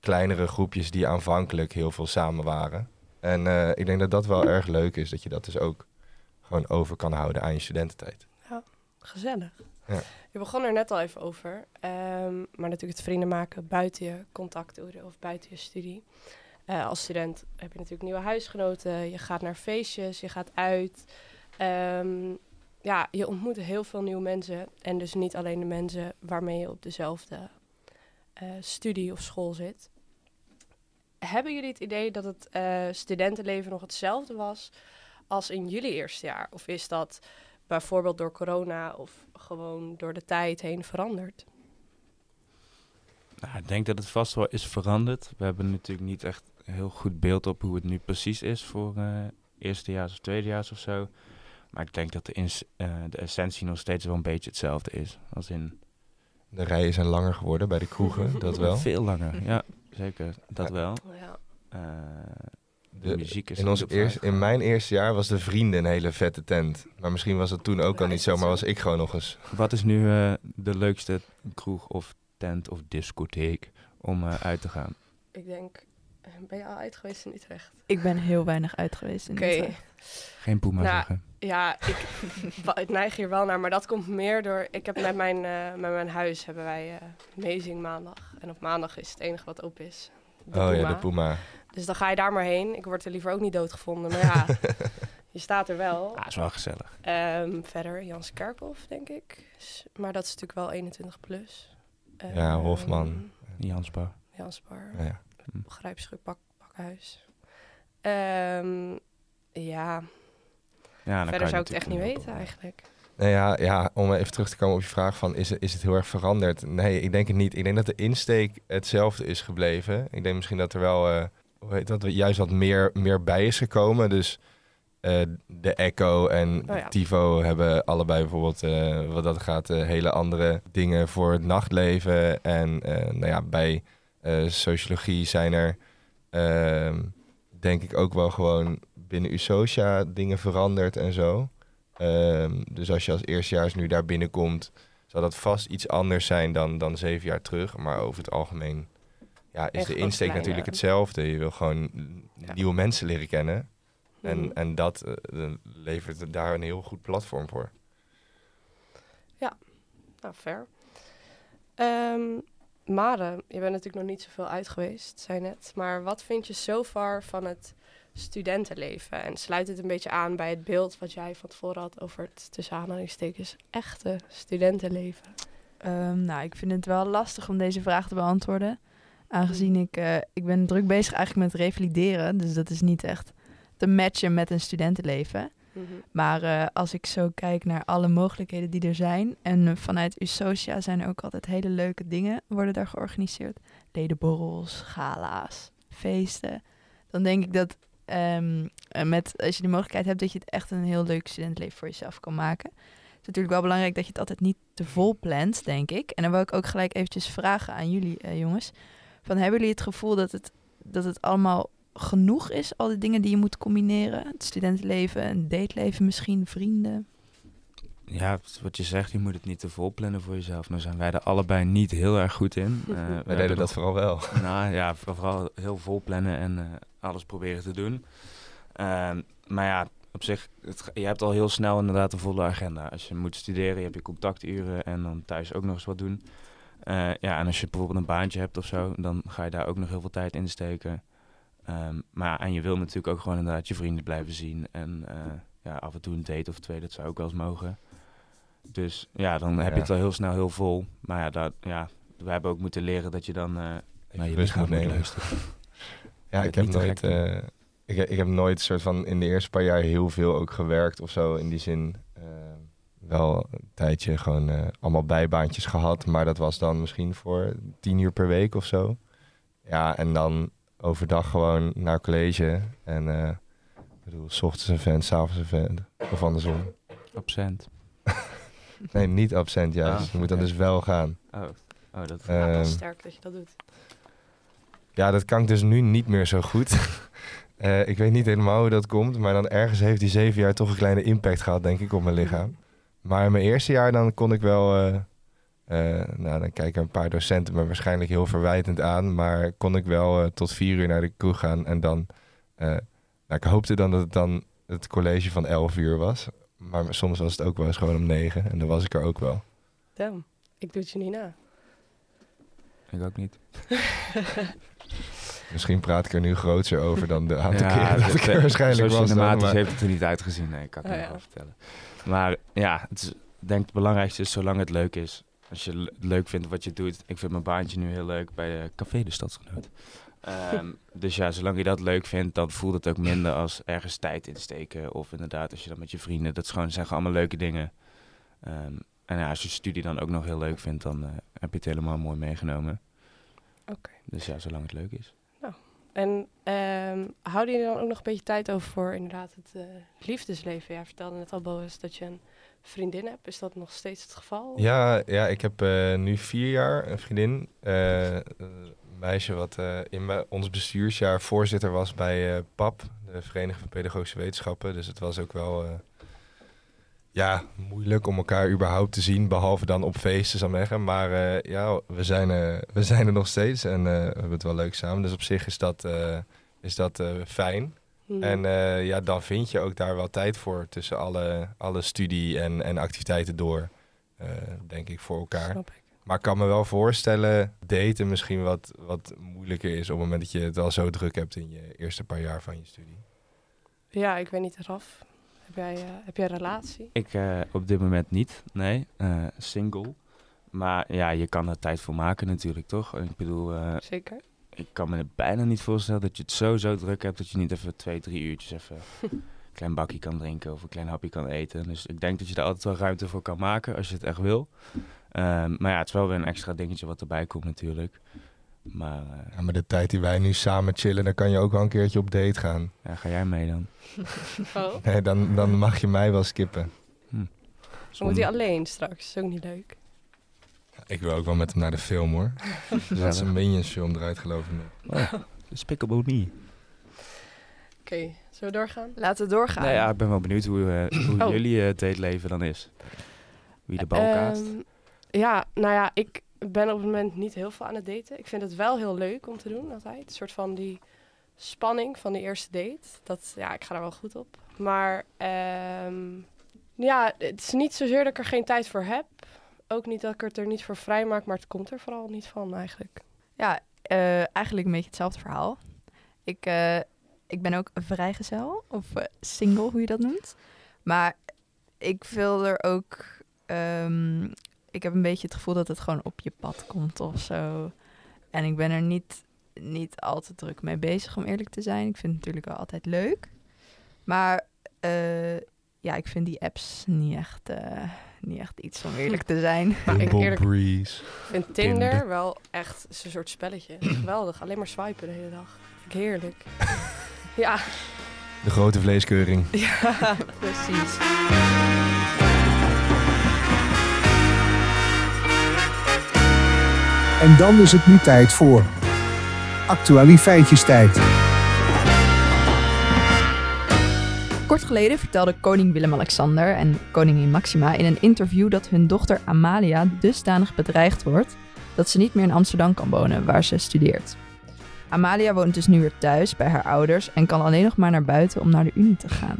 S5: kleinere groepjes die aanvankelijk heel veel samen waren. En ik denk dat dat wel erg leuk is, dat je dat dus ook gewoon over kan houden aan je studententijd.
S2: Gezellig.
S5: Ja.
S2: Je begon er net al even over. ehm, maar natuurlijk het vrienden maken buiten je contacturen of buiten je studie. Eh, als student heb je natuurlijk nieuwe huisgenoten. Je gaat naar feestjes, je gaat uit. Ehm, ja, je ontmoet heel veel nieuwe mensen. En dus niet alleen de mensen waarmee je op dezelfde eh, studie of school zit. Hebben jullie het idee dat het eh, studentenleven nog hetzelfde was als in jullie eerste jaar? Of is dat bijvoorbeeld door corona of gewoon door de tijd heen veranderd?
S4: Nou, ik denk dat het vast wel is veranderd. We hebben natuurlijk niet echt een heel goed beeld op hoe het nu precies is voor eh eerstejaars of tweedejaars of zo. Maar ik denk dat de, ins- eh, de essentie nog steeds wel een beetje hetzelfde is. Als in
S5: De rijen zijn langer geworden bij de kroegen, dat wel.
S4: veel langer. Ja, zeker. Dat
S5: Ja.
S4: wel.
S2: Ja.
S4: Eh, de,
S5: De-
S4: muziek is
S5: in, ons eerst, in mijn eerste jaar was de vrienden een hele vette tent. Maar misschien was het toen ook
S2: Ja,
S5: al niet zo,
S2: dat
S5: maar was ik gewoon nog eens.
S4: Wat is nu eh, de leukste kroeg of tent of discotheek om eh, uit te gaan?
S2: ik denk, ben je al uit geweest in Utrecht?
S3: Ik ben heel weinig uit geweest in. Utrecht.
S4: Geen Puma
S2: Nou,
S4: zeggen.
S2: Ja, ik, neig hier wel naar, maar dat komt meer door... Ik heb met mijn, eh, met mijn huis hebben wij eh Amazing maandag. En op maandag is het enige wat open is. De
S5: oh ja, de Puma.
S2: Dus dan ga je daar maar heen. Ik word er liever ook niet doodgevonden, maar ja, je staat er wel.
S4: Ah, is wel gezellig.
S2: Ehm, verder Jans Kerkhof, denk ik. Maar dat is natuurlijk wel 21 plus.
S5: Ja,
S2: Ehm,
S5: Hofman.
S4: Jansbouw.
S2: Jansbar.
S5: Ja, ja.
S2: Grijpschuur, pak, pakhuis. Ehm, ja,
S4: Ja, dan
S2: verder zou ik het echt niet weten eigenlijk.
S5: Nou ja, ja, om even terug te komen op je vraag van is het, is het heel erg veranderd? Nee, ik denk het niet. Ik denk dat de insteek hetzelfde is gebleven. Ik denk misschien dat er wel, eh, hoe heet dat, juist wat meer, meer bij is gekomen. Dus eh, de Echo en
S2: Oh ja.
S5: Tivo hebben allebei bijvoorbeeld, eh, wat dat gaat, eh, hele andere dingen voor het nachtleven. En nou ja, bij sociologie zijn er, ehm, denk ik ook wel gewoon binnen Usocia dingen veranderd en zo. Ehm, dus als je als eerstejaars nu daar binnenkomt, zal dat vast iets anders zijn dan, dan zeven jaar terug. Maar over het algemeen ja, is de insteek natuurlijk hetzelfde. Je wil gewoon
S2: Ja.
S5: nieuwe mensen leren kennen. En,
S2: Mhm.
S5: en dat eh, levert daar een heel goed platform voor.
S2: Nou, fair. Ehm Mare, je bent natuurlijk nog niet zoveel uit geweest, zei net. Maar wat vind je zo far van het studentenleven? En sluit het een beetje aan bij het beeld wat jij van tevoren had over het tussen aanhalingstekens echte studentenleven?
S3: Ehm, nou, ik vind het wel lastig om deze vraag te beantwoorden. Aangezien ik, eh, ik ben druk bezig eigenlijk met revalideren. Dus dat is niet echt te matchen met een studentenleven.
S2: Mhm.
S3: Maar eh, als ik zo kijk naar alle mogelijkheden die er zijn. En vanuit Usocia zijn er ook altijd hele leuke dingen worden daar georganiseerd. Ledenborrels, gala's, feesten. Dan denk ik dat ehm, eh, met, als je de mogelijkheid hebt dat je het echt een heel leuk studentenleven voor jezelf kan maken. Het is natuurlijk wel belangrijk dat je het altijd niet te vol plant, denk ik. En dan wil ik ook gelijk eventjes vragen aan jullie jongens. Van, hebben jullie het gevoel dat het, dat het allemaal genoeg is? Al die dingen die je moet combineren? Het studentenleven, een dateleven misschien, vrienden.
S4: Ja, wat je zegt, je moet het niet te vol plannen voor jezelf. Nou zijn wij er allebei niet heel erg goed in. Eh, we
S5: Wij
S4: hebben
S5: deden dat vooral wel.
S4: Nou ja, vooral heel vol plannen en eh, alles proberen te doen. Ehm, maar ja, op zich, het, je hebt al heel snel inderdaad een volle agenda. Als je moet studeren, je hebt je contacturen en dan thuis ook nog eens wat doen. Eh, ja, en als je bijvoorbeeld een baantje hebt of zo, dan ga je daar ook nog heel veel tijd in steken. Ehm, maar en je wil natuurlijk ook gewoon inderdaad je vrienden blijven zien. En eh, ja, af en toe een date of twee, dat zou ook wel eens mogen. Dus ja, dan heb je het al heel snel heel vol. Maar ja, dat, ja, we hebben ook moeten leren dat je dan eh naar je
S5: rust
S4: lichaam
S5: moet
S4: luisteren.
S5: Ja, ik heb nooit, ik, ik heb nooit soort van in de eerste paar jaar heel veel ook gewerkt of zo. In die zin eh, wel een tijdje gewoon eh, allemaal bijbaantjes gehad. Maar dat was dan misschien voor tien uur per week of zo. Ja, en dan overdag gewoon naar college. En eh, ik bedoel, s ochtends een vent, s avonds een vent. Of andersom.
S4: Absent.
S5: Nee, niet absent juist.
S4: Ah,
S5: je moet dan dus wel gaan.
S4: Oh, oh dat...
S2: Ja, wel
S5: Ehm,
S2: sterk dat je dat doet.
S5: Ja, dat kan ik dus nu niet meer zo goed. Eh, ik weet niet helemaal hoe dat komt, maar dan ergens heeft die zeven jaar toch een kleine impact gehad, denk ik, op mijn lichaam. Maar in mijn eerste jaar dan kon ik wel, eh, eh, nou dan kijken een paar docenten me waarschijnlijk heel verwijtend aan, maar kon ik wel eh, tot vier uur naar de kroeg gaan en dan, eh, nou ik hoopte dan dat het dan het college van elf uur was, maar soms was het ook wel eens gewoon om negen en dan was ik er ook wel.
S2: Damn, ik doe het je niet na.
S4: Ik ook niet.
S5: Misschien praat ik er nu grootser over dan de aantal
S4: Ja,
S5: keren dat
S4: het-
S5: ik er waarschijnlijk
S4: zo
S5: was. dan,
S4: cinematisch
S5: maar-
S4: heeft het er niet uitgezien. Nee, kan ik
S2: Oh,
S4: niet
S2: ja.
S4: wel vertellen. Maar ja, het is, ik denk het belangrijkste is zolang het leuk is. Als je het leuk vindt wat je doet. Ik vind mijn baantje nu heel leuk bij de Café de Stadsgenoot. Ehm, dus ja, zolang je dat leuk vindt, dan voelt het ook minder als ergens tijd insteken. Of inderdaad, als je dan met je vrienden, dat is gewoon, zijn gewoon allemaal leuke dingen. Ehm, en ja, als je studie dan ook nog heel leuk vindt, dan eh, heb je het helemaal mooi meegenomen.
S2: Oké.
S4: Dus ja, zolang het leuk is.
S2: En ehm, houden jullie dan ook nog een beetje tijd over voor inderdaad het eh, liefdesleven? Jij vertelde net al, Boas, dat je een vriendin hebt. Is dat nog steeds het geval?
S5: Ja, ja ik heb eh, nu vier jaar een vriendin. eh, een meisje wat in ons bestuursjaar voorzitter was bij PAP, de Vereniging van Pedagogische Wetenschappen. Dus het was ook wel... eh, Ja, moeilijk om elkaar überhaupt te zien, behalve dan op feesten, zou ik zeggen. Maar eh, ja, we zijn, uh, we zijn er nog steeds en uh, we hebben het wel leuk samen. Dus op zich is dat, is dat fijn. Hmm. En ja, dan vind je ook daar wel tijd voor tussen alle, alle studie en, en activiteiten door, denk ik, voor elkaar. Snap ik. Maar ik kan me wel voorstellen, daten misschien wat, wat moeilijker is op het moment dat je het al zo druk hebt in je eerste paar jaar van je studie.
S2: Ja, ik weet niet, Raf. Heb jij, uh, heb jij een relatie?
S4: Ik uh, op dit moment niet, nee. Uh, single. Maar ja, je kan er tijd voor maken natuurlijk, toch? Ik bedoel...
S2: Zeker.
S4: Ik kan me bijna niet voorstellen dat je het zo, zo druk hebt... dat je niet even twee, drie uurtjes even een klein bakje kan drinken... of een klein hapje kan eten. Dus ik denk dat je er altijd wel ruimte voor kan maken als je het echt wil. Ehm, maar ja, het is wel weer een extra dingetje wat erbij komt natuurlijk. Maar, uh,
S5: ja, maar de tijd die wij nu samen chillen, dan kan je ook wel een keertje op date gaan.
S4: Ja, ga jij mee dan?
S2: Oh.
S5: Nee, dan, dan mag je mij wel skippen. Hm.
S2: Dan moet hij alleen straks, dat is ook niet leuk.
S5: Ja, ik wil ook wel met hem naar de film hoor. dat is een Minions film eruit geloof ik.
S4: Oh, Despicable Me.
S2: Oké, okay, zullen we doorgaan?
S3: Laten we doorgaan.
S4: Nee, ja, ik ben wel benieuwd hoe, uh, hoe oh. jullie uh, dateleven dan is. Wie de bal kaast. Um,
S2: ja, nou ja, ik ben op het moment niet heel veel aan het daten. Ik vind het wel heel leuk om te doen altijd. Een soort van die spanning van de eerste date. Dat, ja, ik ga daar wel goed op. Maar um, ja, het is niet zozeer dat ik er geen tijd voor heb. Ook niet dat ik het er niet voor vrij maak, maar het komt er vooral niet van eigenlijk.
S3: Ja, uh, eigenlijk een beetje hetzelfde verhaal. Ik, uh, ik ben ook vrijgezel, of uh, single, hoe je dat noemt. Maar ik wil er ook um, ik heb een beetje het gevoel dat het gewoon op je pad komt of zo. En ik ben er niet, niet al te druk mee bezig, om eerlijk te zijn. Ik vind het natuurlijk wel altijd leuk. Maar uh, ja, ik vind die apps niet echt, uh, niet echt iets om eerlijk te zijn.
S2: Maar ik eerlijk, Breeze. vind Tinder, wel echt een soort spelletje. Geweldig, alleen maar swipen de hele dag. Vind ik heerlijk. ja.
S5: De grote vleeskeuring.
S2: Ja, precies.
S1: En dan is het nu tijd voor actualiteitjestijd.
S3: Kort geleden vertelde koning Willem-Alexander en koningin Maxima in een interview dat hun dochter Amalia dusdanig bedreigd wordt dat ze niet meer in Amsterdam kan wonen, waar ze studeert. Amalia woont dus nu weer thuis bij haar ouders en kan alleen nog maar naar buiten om naar de Unie te gaan.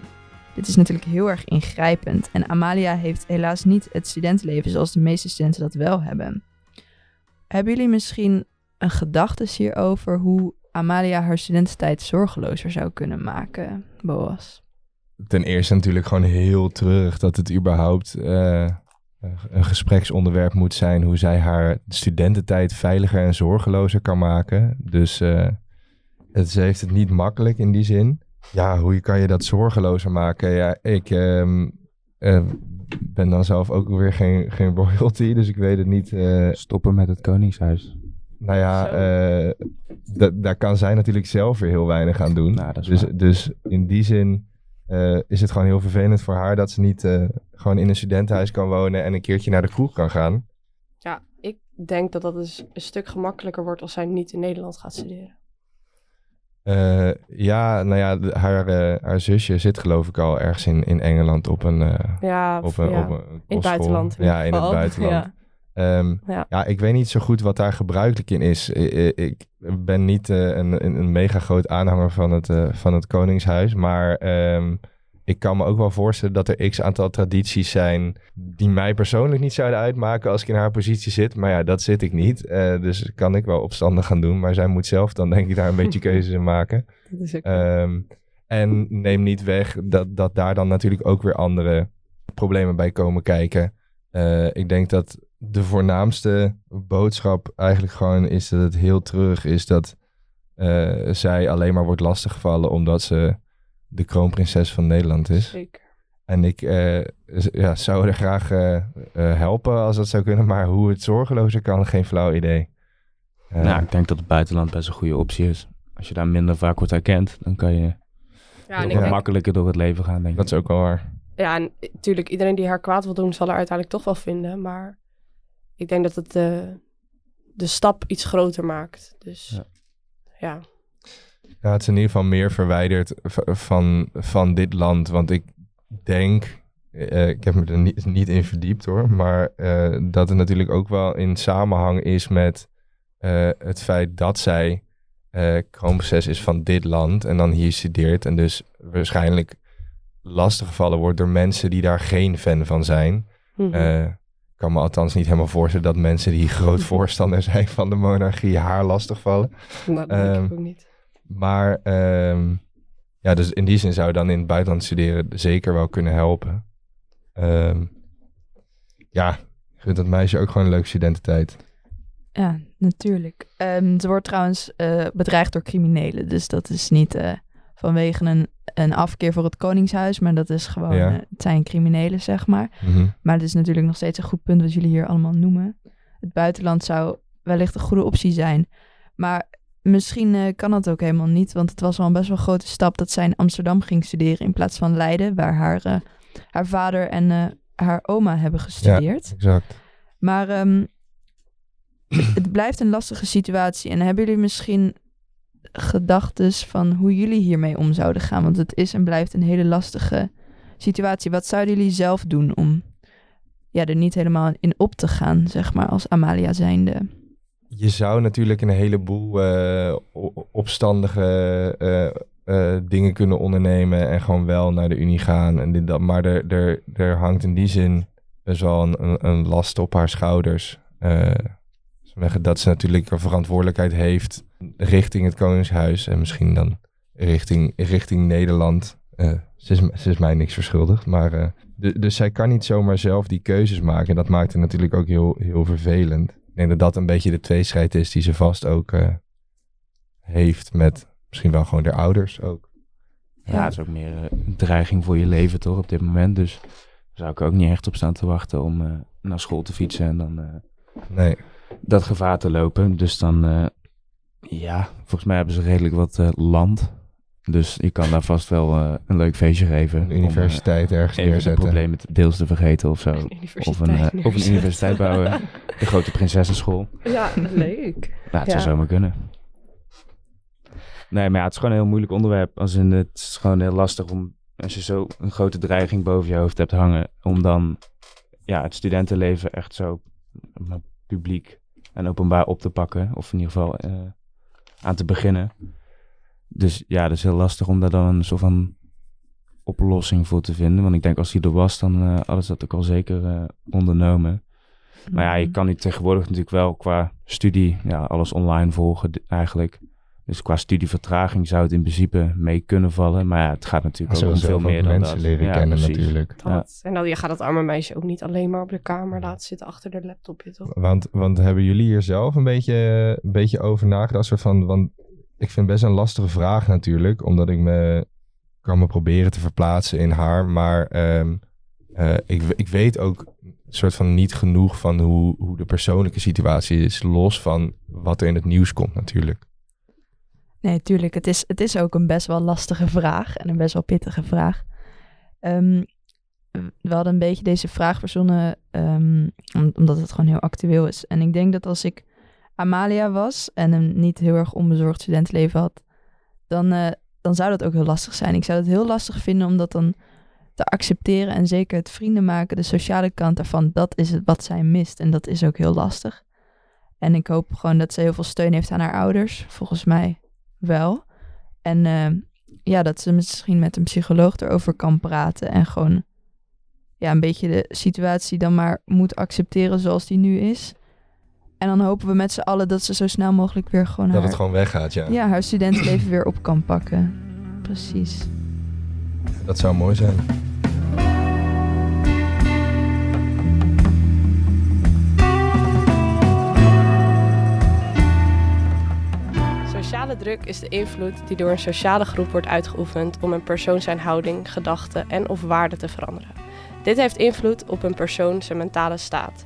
S3: Dit is natuurlijk heel erg ingrijpend en Amalia heeft helaas niet het studentenleven zoals de meeste studenten dat wel hebben. Hebben jullie misschien een gedachte hierover hoe Amalia haar studententijd zorgelozer zou kunnen maken, Boas?
S5: Ten eerste natuurlijk gewoon heel treurig dat het überhaupt uh, een gespreksonderwerp moet zijn hoe zij haar studententijd veiliger en zorgelozer kan maken. Dus uh, het, ze heeft het niet makkelijk in die zin. Ja, hoe kan je dat zorgelozer maken? Ja, ik um, ben dan zelf ook weer geen, geen royalty, dus ik weet het niet. Uh,
S4: Stoppen met het Koningshuis.
S5: Nou ja, uh, daar kan zij natuurlijk zelf weer heel weinig aan doen. Nou, dus, dus in die zin uh, is het gewoon heel vervelend voor haar dat ze niet gewoon in een studentenhuis kan wonen en een keertje naar de kroeg kan gaan.
S2: Ja, ik denk dat dat dus een stuk gemakkelijker wordt als zij niet in Nederland gaat studeren.
S5: Uh, ja, nou ja, haar, uh, haar zusje zit geloof ik al ergens in, in Engeland op een, uh,
S2: ja, op een, ja. op een in het buitenland.
S5: In ja, in het buitenland. Ja. Um, ja. ja. ik weet niet zo goed wat daar gebruikelijk in is. Ik, ik ben niet een, een, mega groot aanhanger van het, van het Koningshuis, maar um, ik kan me ook wel voorstellen dat er x aantal tradities zijn die mij persoonlijk niet zouden uitmaken als ik in haar positie zit. Maar ja, dat zit ik niet. Uh, dus kan ik wel opstandig gaan doen. Maar zij moet zelf dan denk ik daar een beetje keuzes in maken. Dat is um, en neem niet weg dat, dat daar dan natuurlijk ook weer andere problemen bij komen kijken. Uh, ik denk dat de voornaamste boodschap eigenlijk gewoon is dat het heel terug is dat uh, zij alleen maar wordt lastiggevallen omdat ze de kroonprinses van Nederland is.
S2: Zeker.
S5: En ik uh, ja, zou er graag uh, helpen als dat zou kunnen, maar hoe het zorgelozer kan, geen flauw idee.
S4: nou, ik denk dat het buitenland best een goede optie is. Als je daar minder vaak wordt herkend, dan kan je ja, en makkelijker door het leven gaan, denk ik.
S5: Dat is ook wel waar.
S2: Ja, en natuurlijk, iedereen die haar kwaad wil doen, zal er uiteindelijk toch wel vinden. Maar ik denk dat het de, de stap iets groter maakt. Dus ja. ja.
S5: Ja, het is in ieder geval meer verwijderd van, van dit land. Want ik denk, uh, ik heb me er niet, niet, in verdiept hoor, maar uh, dat het natuurlijk ook wel in samenhang is met uh, het feit dat zij kroonproces is van dit land en dan hier studeert en dus waarschijnlijk lastiggevallen wordt door mensen die daar geen fan van zijn. Mm ik kan me althans niet helemaal voorstellen dat mensen die groot voorstander zijn van de monarchie haar lastigvallen.
S2: Dat denk ik ook niet.
S5: Maar um, ja, dus in die zin zou dan in het buitenland studeren zeker wel kunnen helpen. Um, ja, ik vind dat meisje ook gewoon een leuke studententijd.
S3: Ja, natuurlijk. Um, ze wordt trouwens uh, bedreigd door criminelen. Dus dat is niet uh, vanwege een, een afkeer voor het Koningshuis. Maar dat is gewoon, ja. uh, het zijn criminelen, zeg maar.
S5: Mm -hmm.
S3: Maar het is natuurlijk nog steeds een goed punt wat jullie hier allemaal noemen. Het buitenland zou wellicht een goede optie zijn. Maar misschien uh, kan dat ook helemaal niet. Want het was wel een best wel grote stap dat zij in Amsterdam ging studeren in plaats van Leiden, waar haar, uh, haar vader en uh, haar oma hebben gestudeerd.
S5: Ja, exact.
S3: Maar um, het blijft een lastige situatie. En hebben jullie misschien gedachten van hoe jullie hiermee om zouden gaan? Want het is en blijft een hele lastige situatie. Wat zouden jullie zelf doen om ja, er niet helemaal in op te gaan, zeg maar, als Amalia zijnde?
S5: Je zou natuurlijk een heleboel uh, opstandige uh, uh, dingen kunnen ondernemen en gewoon wel naar de Unie gaan. En dit, dat. Maar er, er, er hangt in die zin best wel een, een last op haar schouders. dat ze natuurlijk een verantwoordelijkheid heeft richting het Koningshuis en misschien dan richting, richting Nederland. ze, is, ze is mij niks verschuldigd, maar dus zij kan niet zomaar zelf die keuzes maken. En dat maakt het natuurlijk ook heel, heel vervelend denk dat dat een beetje de tweestrijd is die ze vast ook uh, heeft met misschien wel gewoon de ouders ook.
S4: Ja, het is ook meer uh, een dreiging voor je leven toch op dit moment. Dus daar zou ik ook niet echt op staan te wachten om uh, naar school te fietsen en dan
S5: nee.
S4: dat gevaar te lopen. Dus dan, ja, volgens mij hebben ze redelijk wat land. Dus je kan daar vast wel uh, een leuk feestje geven.
S5: Een universiteit
S4: om, uh,
S5: ergens neerzetten.
S4: Een probleem met deels te vergeten of zo. Of een, uh, of een universiteit bouwen. De grote prinsessenschool.
S2: Ja, leuk.
S4: Ja, het zou zomaar kunnen. Nee, maar ja, het is gewoon een heel moeilijk onderwerp. Als in, het is gewoon heel lastig om, als je zo een grote dreiging boven je hoofd hebt hangen, om dan ja, het studentenleven echt zo publiek en openbaar op te pakken. Of in ieder geval aan te beginnen. Dus ja, dat is heel lastig om daar dan een soort van oplossing voor te vinden. Want ik denk als hij er was, dan uh, hadden ze dat ook al zeker uh, ondernomen. Maar ja, je mhm. kan nu tegenwoordig natuurlijk wel qua studie ja, alles online volgen eigenlijk. Dus qua studievertraging zou het in principe mee kunnen vallen. Maar ja, het gaat natuurlijk ook om veel meer dan
S5: mensen
S4: dat.
S5: leren
S4: ja,
S5: kennen
S4: precies.
S5: natuurlijk.
S2: Dat. En dan, je gaat dat arme meisje ook niet alleen maar op de kamer laten zitten achter de laptopje, toch?
S5: Want, want hebben jullie hier zelf een beetje, een beetje over nagedacht? Soort van, want ik vind best een lastige vraag natuurlijk, omdat ik me kan me proberen te verplaatsen in haar, maar um, uh, ik, ik weet ook soort van niet genoeg van hoe, hoe de persoonlijke situatie is, los van wat er in het nieuws komt natuurlijk.
S3: Nee, tuurlijk. Het is, het is ook een best wel lastige vraag en een best wel pittige vraag. Um, we hadden een beetje deze vraag verzonnen um, omdat het gewoon heel actueel is. En ik denk dat als ik Amalia was en een niet heel erg onbezorgd studentenleven had, dan, uh, dan zou dat ook heel lastig zijn. Ik zou het heel lastig vinden om dat dan te accepteren en zeker het vrienden maken, de sociale kant daarvan, dat is het wat zij mist en dat is ook heel lastig. En ik hoop gewoon dat ze heel veel steun heeft aan haar ouders, volgens mij wel. En uh, ja, dat ze misschien met een psycholoog erover kan praten en gewoon ja, een beetje de situatie dan maar moet accepteren zoals die nu is. En dan hopen we met z'n allen dat ze zo snel mogelijk weer gewoon
S5: Dat
S3: haar,
S5: het gewoon weggaat, ja.
S3: ja, haar studentenleven weer op kan pakken. Precies.
S5: Dat zou mooi zijn.
S2: Sociale druk is de invloed die door een sociale groep wordt uitgeoefend om een persoon zijn houding, gedachten en of waarden te veranderen. Dit heeft invloed op een persoon zijn mentale staat.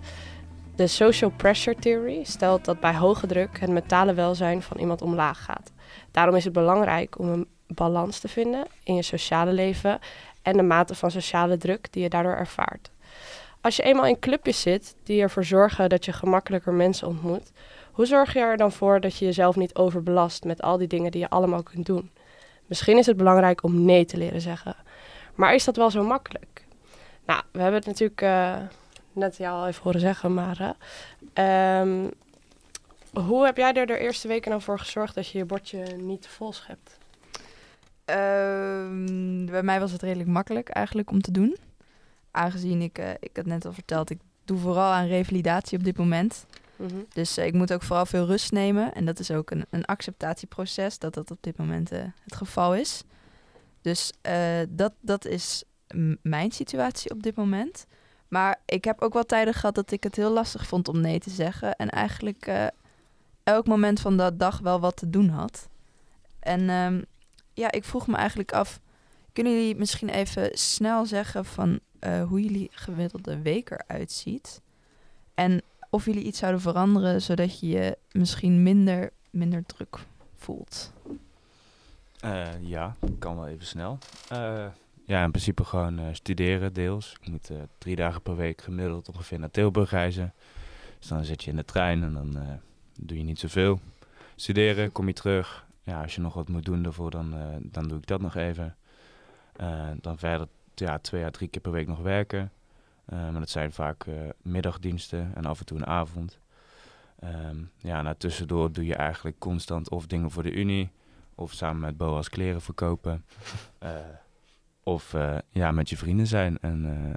S2: De social pressure theory stelt dat bij hoge druk het mentale welzijn van iemand omlaag gaat. Daarom is het belangrijk om een balans te vinden in je sociale leven en de mate van sociale druk die je daardoor ervaart. Als je eenmaal in clubjes zit die ervoor zorgen dat je gemakkelijker mensen ontmoet, hoe zorg je er dan voor dat je jezelf niet overbelast met al die dingen die je allemaal kunt doen? Misschien is het belangrijk om nee te leren zeggen. Maar is dat wel zo makkelijk? Nou, we hebben het natuurlijk uh, net jou al even horen zeggen, maar ehm, hoe heb jij er de eerste weken nou voor gezorgd dat je je bordje niet vol schept?
S3: Ehm, bij mij was het redelijk makkelijk eigenlijk om te doen. Aangezien ik, uh, ik had net al verteld, ik doe vooral aan revalidatie op dit moment. Mhm. Dus uh, ik moet ook vooral veel rust nemen. En dat is ook een, een acceptatieproces, dat dat op dit moment uh, het geval is. Dus dat, dat is mijn situatie op dit moment. Maar ik heb ook wel tijden gehad dat ik het heel lastig vond om nee te zeggen. En eigenlijk elk moment van de dag wel wat te doen had. En um, ja, ik vroeg me eigenlijk af, kunnen jullie misschien even snel zeggen van uh, hoe jullie gemiddelde week eruit ziet? En of jullie iets zouden veranderen zodat je je misschien minder, minder druk voelt?
S4: Uh, ja, kan wel even snel. Uh, ja, in principe gewoon studeren deels. Ik moet drie dagen per week gemiddeld ongeveer naar Tilburg reizen. Dus dan zit je in de trein en dan doe je niet zoveel. Studeren, kom je terug, ja, als je nog wat moet doen daarvoor, dan, uh, dan doe ik dat nog even. Uh, dan verder ja, twee à drie keer per week nog werken. Uh, maar dat zijn vaak middagdiensten en af en toe een avond. Um, ja, nou, tussendoor doe je eigenlijk constant of dingen voor de Unie, of samen met Boas kleren verkopen, of ja, met je vrienden zijn. En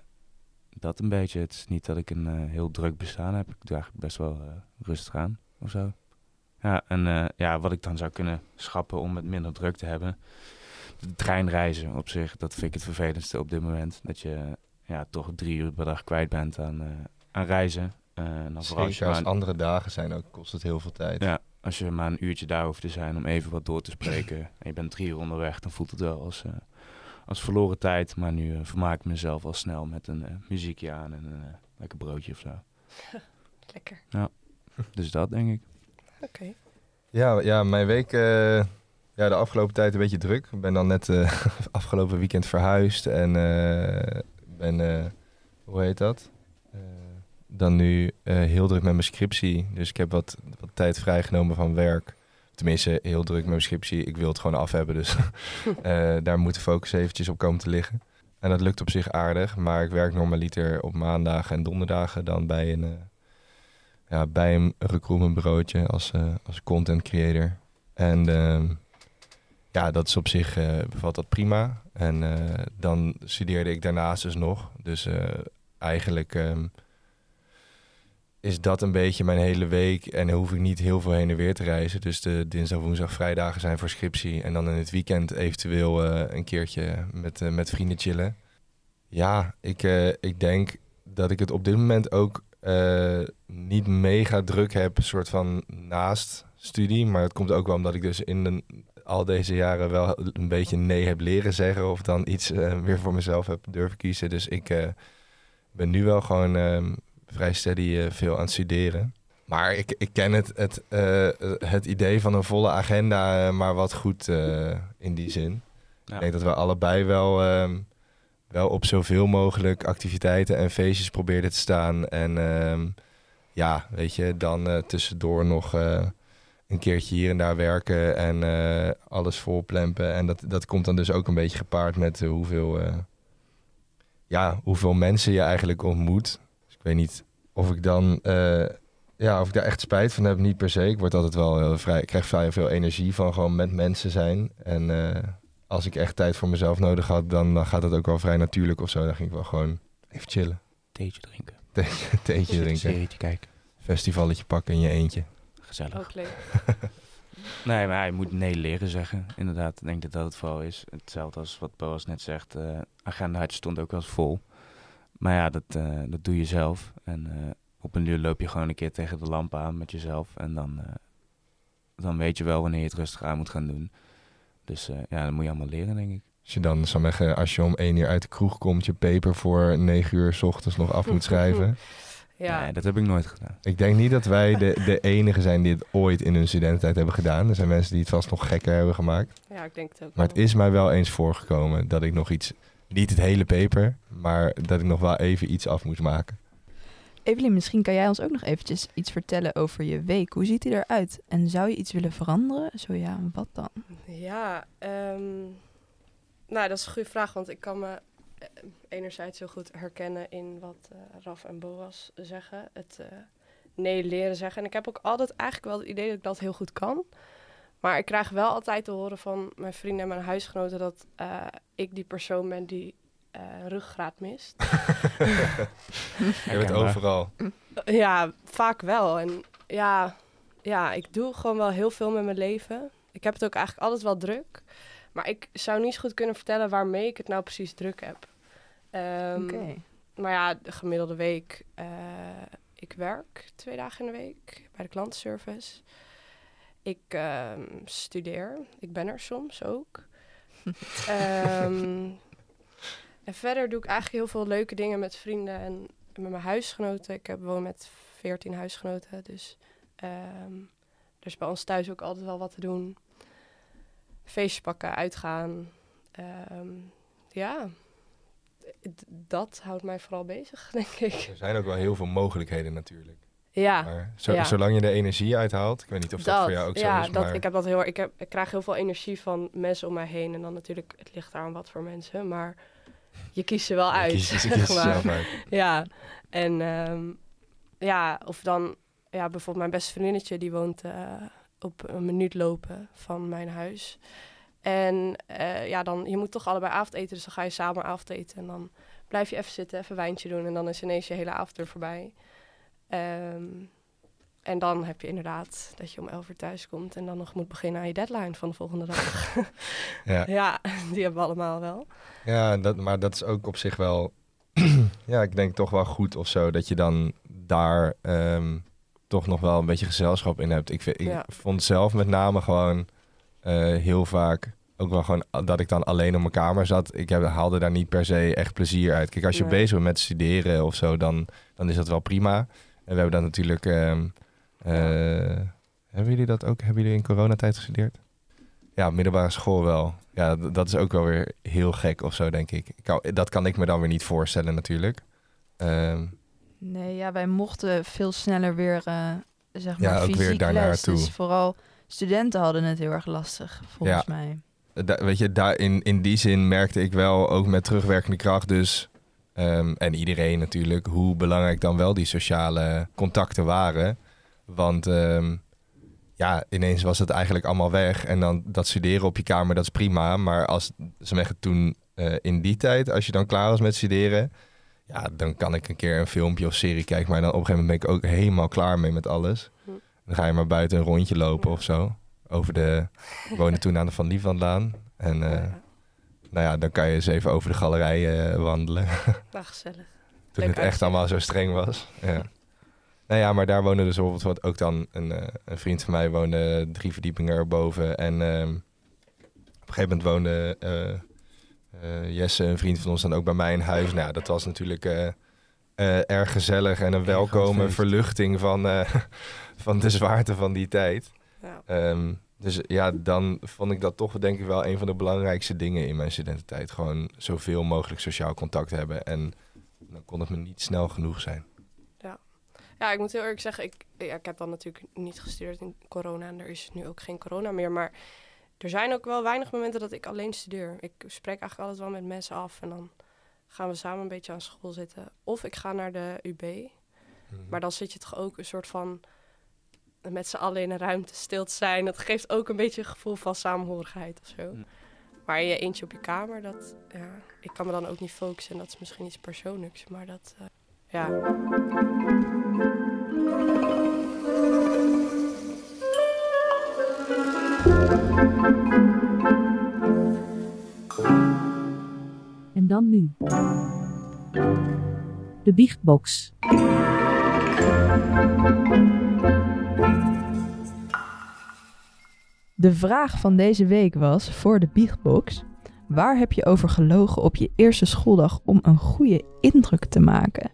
S4: dat een beetje. Het is niet dat ik een heel druk bestaan heb. Ik doe eigenlijk best wel rustig aan of zo. Ja, en ja, wat ik dan zou kunnen schappen om het minder druk te hebben. De treinreizen op zich, dat vind ik het vervelendste op dit moment. Dat je ja, toch drie uur per dag kwijt bent aan, aan reizen.
S5: Dan vooral als, als andere dagen zijn ook, kost het heel veel tijd.
S4: Ja, als je maar een uurtje daar hoeft te zijn om even wat door te spreken. en je bent drie uur onderweg, dan voelt het wel als, als verloren tijd. Maar nu vermaak ik mezelf al snel met een muziekje aan en een lekker broodje of zo.
S2: Lekker.
S4: Ja, dus dat denk ik.
S2: Oké.
S5: Ja, ja, mijn week, uh, ja, de afgelopen tijd een beetje druk. Ik ben dan net uh, afgelopen weekend verhuisd en uh, ben, hoe heet dat? dan nu heel druk met mijn scriptie. Dus ik heb wat, wat tijd vrijgenomen van werk. Tenminste, heel druk met mijn scriptie. Ik wil het gewoon af hebben, dus daar moet de focus eventjes op komen te liggen. En dat lukt op zich aardig, maar ik werk normaliter op maandagen en donderdagen dan bij een ja, bij een recruitmentbureautje als, uh, als content creator. En uh, ja, dat is op zich uh, bevalt dat prima. En uh, dan studeerde ik daarnaast dus nog. Dus eigenlijk um, is dat een beetje mijn hele week. En hoef ik niet heel veel heen en weer te reizen. Dus de dinsdag, woensdag, vrijdagen zijn voor scriptie. En dan in het weekend eventueel een keertje met, met vrienden chillen. Ja, ik, ik denk dat ik het op dit moment ook niet mega druk heb, soort van naast studie. Maar het komt ook wel omdat ik dus in de, al deze jaren wel een beetje nee heb leren zeggen. Of dan iets weer voor mezelf heb durven kiezen. Dus ik ben nu wel gewoon ehm, vrij steady veel aan het studeren. Maar ik, ik ken het, het, het idee van een volle agenda maar wat goed in die zin. Ja. Ik denk dat we allebei wel ehm, wel op zoveel mogelijk activiteiten en feestjes probeerde te staan. En ehm, ja, weet je, dan uh, tussendoor nog uh, een keertje hier en daar werken en uh, alles volplempen. En dat, dat komt dan dus ook een beetje gepaard met hoeveel, ja, hoeveel mensen je eigenlijk ontmoet. Ik weet niet of ik dan, ja, of ik daar echt spijt van heb, niet per se. Ik word altijd wel heel vrij, ik krijg vrij veel energie van gewoon met mensen zijn. En als ik echt tijd voor mezelf nodig had, dan, dan gaat het ook wel vrij natuurlijk of zo. Dan ging ik wel gewoon even chillen.
S4: Theetje drinken.
S5: Theetje, theetje drinken.
S4: Serietje kijken.
S5: Festivalletje pakken in je eentje.
S4: Gezellig.
S2: Ook leuk.
S4: nee, maar hij moet nee leren zeggen. Inderdaad, ik denk dat dat het vooral is. Hetzelfde als wat Boas net zegt. Uh, agenda stond ook wel eens vol. Maar ja, dat, uh, dat doe je zelf. En uh, op een uur loop je gewoon een keer tegen de lamp aan met jezelf. En dan, dan weet je wel wanneer je het rustig aan moet gaan doen. Dus uh, ja, dat moet je allemaal leren, denk ik.
S5: Als je dan, zou zeggen, als je om één uur uit de kroeg komt, je paper voor negen uur s ochtends nog af moet schrijven.
S4: Ja. Nee, dat heb ik nooit gedaan.
S5: Ik denk niet dat wij de, de enige zijn die het ooit in hun studententijd hebben gedaan. Er zijn mensen die het vast nog gekker hebben gemaakt.
S2: Ja, ik denk het ook.
S5: Maar het is mij wel eens voorgekomen dat ik nog iets, niet het hele paper, maar dat ik nog wel even iets af moest maken.
S3: Evelien, misschien kan jij ons ook nog eventjes iets vertellen over je week. Hoe ziet die eruit? En zou je iets willen veranderen? Zo ja, wat dan?
S2: Ja, um, nou dat is een goede vraag, want ik kan me enerzijds heel goed herkennen in wat uh, Raf en Boas zeggen. Het uh, nee leren zeggen. En ik heb ook altijd eigenlijk wel het idee dat ik dat heel goed kan. Maar ik krijg wel altijd te horen van mijn vrienden en mijn huisgenoten dat uh, ik die persoon ben die ruggraat mist.
S5: Je bent overal.
S2: Ja, vaak wel. En ja, ja, ik doe gewoon wel heel veel met mijn leven. Ik heb het ook eigenlijk altijd wel druk. Maar ik zou niet zo goed kunnen vertellen waarmee ik het nou precies druk heb. Um, Maar ja, de gemiddelde week. Uh, ik werk twee dagen in de week bij de klantenservice. Ik um, studeer. Ik ben er soms ook. um, en verder doe ik eigenlijk heel veel leuke dingen met vrienden en met mijn huisgenoten. Ik heb woon met veertien huisgenoten. Dus um, er is bij ons thuis ook altijd wel wat te doen. Feestjes pakken, uitgaan. ja, dat houdt mij vooral bezig, denk ik.
S5: Er zijn ook wel heel veel mogelijkheden natuurlijk.
S2: Ja.
S5: Maar zo, zolang je de energie uithaalt, ik weet niet of dat, voor jou ook
S2: ja,
S5: zo is.
S2: Dat, ik, heb dat heel, ik, heb, ik krijg heel veel energie van mensen om mij heen. En dan natuurlijk, het ligt aan wat voor mensen. Maar je kiest ze wel uit.
S5: Je je uit.
S2: Ja, en um, ja, of dan, ja, bijvoorbeeld mijn beste vriendinnetje, die woont uh, op een minuut lopen van mijn huis. En uh, ja, dan, je moet toch allebei avondeten, dus dan ga je samen avondeten. En dan blijf je even zitten, even wijntje doen. En dan is ineens je hele avond er voorbij. Um, en dan heb je inderdaad dat je om elf uur thuis komt en dan nog moet beginnen aan je deadline van de volgende dag.
S5: ja.
S2: ja, die hebben we allemaal wel.
S5: Ja, dat, maar dat is ook op zich wel, ja, ik denk toch wel goed of zo, dat je dan daar um, toch nog wel een beetje gezelschap in hebt. Ik, vind, ik ja. vond zelf met name gewoon uh, heel vaak ook wel gewoon dat ik dan alleen op mijn kamer zat. Ik heb, haalde daar niet per se echt plezier uit. Kijk, als je nee. bezig bent met studeren of zo, dan, dan is dat wel prima. En we hebben dan natuurlijk. Um, uh, hebben jullie dat ook? Hebben jullie in coronatijd gestudeerd? Ja, middelbare school wel. Ja, dat is ook wel weer heel gek of zo, denk ik. ik kan, dat kan ik me dan weer niet voorstellen, natuurlijk. Um,
S3: nee, ja, wij mochten veel sneller weer, uh, zeg maar,
S5: ja, ook weer daarnaar
S3: les.
S5: toe.
S3: Dus vooral studenten hadden het heel erg lastig, volgens
S5: Ja.
S3: mij.
S5: da, weet je, daar in, in die zin merkte ik wel ook met terugwerkende kracht dus. Ehm, en iedereen natuurlijk, hoe belangrijk dan wel die sociale contacten waren. Want ehm, ja, ineens was het eigenlijk allemaal weg. En dan dat studeren op je kamer, dat is prima. Maar als ze zeggen toen eh, in die tijd, als je dan klaar was met studeren. Ja, dan kan ik een keer een filmpje of serie kijken. Maar dan op een gegeven moment ben ik ook helemaal klaar mee met alles.
S2: Hm.
S5: Dan ga je maar buiten een rondje lopen of zo. Over de, we woonden toen aan de Van Lieflandlaan. En eh, nou ja, dan kan je eens even over de galerij eh, wandelen.
S2: Nou, gezellig.
S5: Toen
S2: Leuk
S5: het echt allemaal zo streng was. Ja. Nou ja, maar daar woonde dus bijvoorbeeld wat ook dan een, eh, een vriend van mij woonde drie verdiepingen erboven. En ehm, op een gegeven moment woonde eh, eh, Jesse, een vriend van ons, dan ook bij mij in huis. Nou, dat was natuurlijk eh, eh, erg gezellig en een welkome verluchting van, eh, van de zwaarte van die tijd.
S2: Ja.
S5: Ehm, dus ja, dan vond ik dat toch denk ik wel een van de belangrijkste dingen in mijn studententijd. Gewoon zoveel mogelijk sociaal contact hebben. En dan kon het me niet snel genoeg zijn.
S2: Ja, ik moet heel eerlijk zeggen, ik, ja, ik heb dan natuurlijk niet gestudeerd in corona en er is nu ook geen corona meer. Maar er zijn ook wel weinig momenten dat ik alleen studeer. Ik spreek eigenlijk altijd wel met mensen af en dan gaan we samen een beetje aan school zitten. Of ik ga naar de UB, maar dan zit je toch ook een soort van met z'n allen in een ruimte stil te zijn. Dat geeft ook een beetje een gevoel van samenhorigheid of zo.
S4: Mm.
S2: Maar in je eentje op je kamer, dat, ja, ik kan me dan ook niet focussen. En dat is misschien iets persoonlijks, maar dat, eh, ja.
S6: En dan nu. De Biechtbox.
S3: De vraag van deze week was voor de Biechtbox: waar heb je over gelogen op je eerste schooldag om een goede indruk te maken?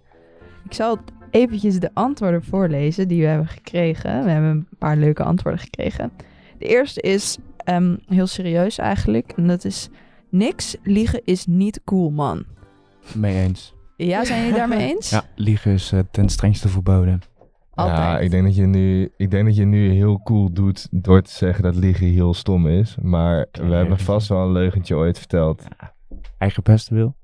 S3: Ik zal eventjes de antwoorden voorlezen die we hebben gekregen. We hebben een paar leuke antwoorden gekregen. De eerste is ehm, heel serieus eigenlijk. En dat is: niks liegen is niet cool, man.
S4: Mee eens.
S3: Ja, zijn jullie daarmee eens?
S4: Ja, liegen is eh, ten strengste verboden.
S3: Altijd.
S5: Ja, ik denk, dat je nu, ik denk dat je nu heel cool doet door te zeggen dat liegen heel stom is. Maar we hebben
S4: leugentje.
S5: vast wel een leugentje ooit verteld.
S4: Eigen beste wil.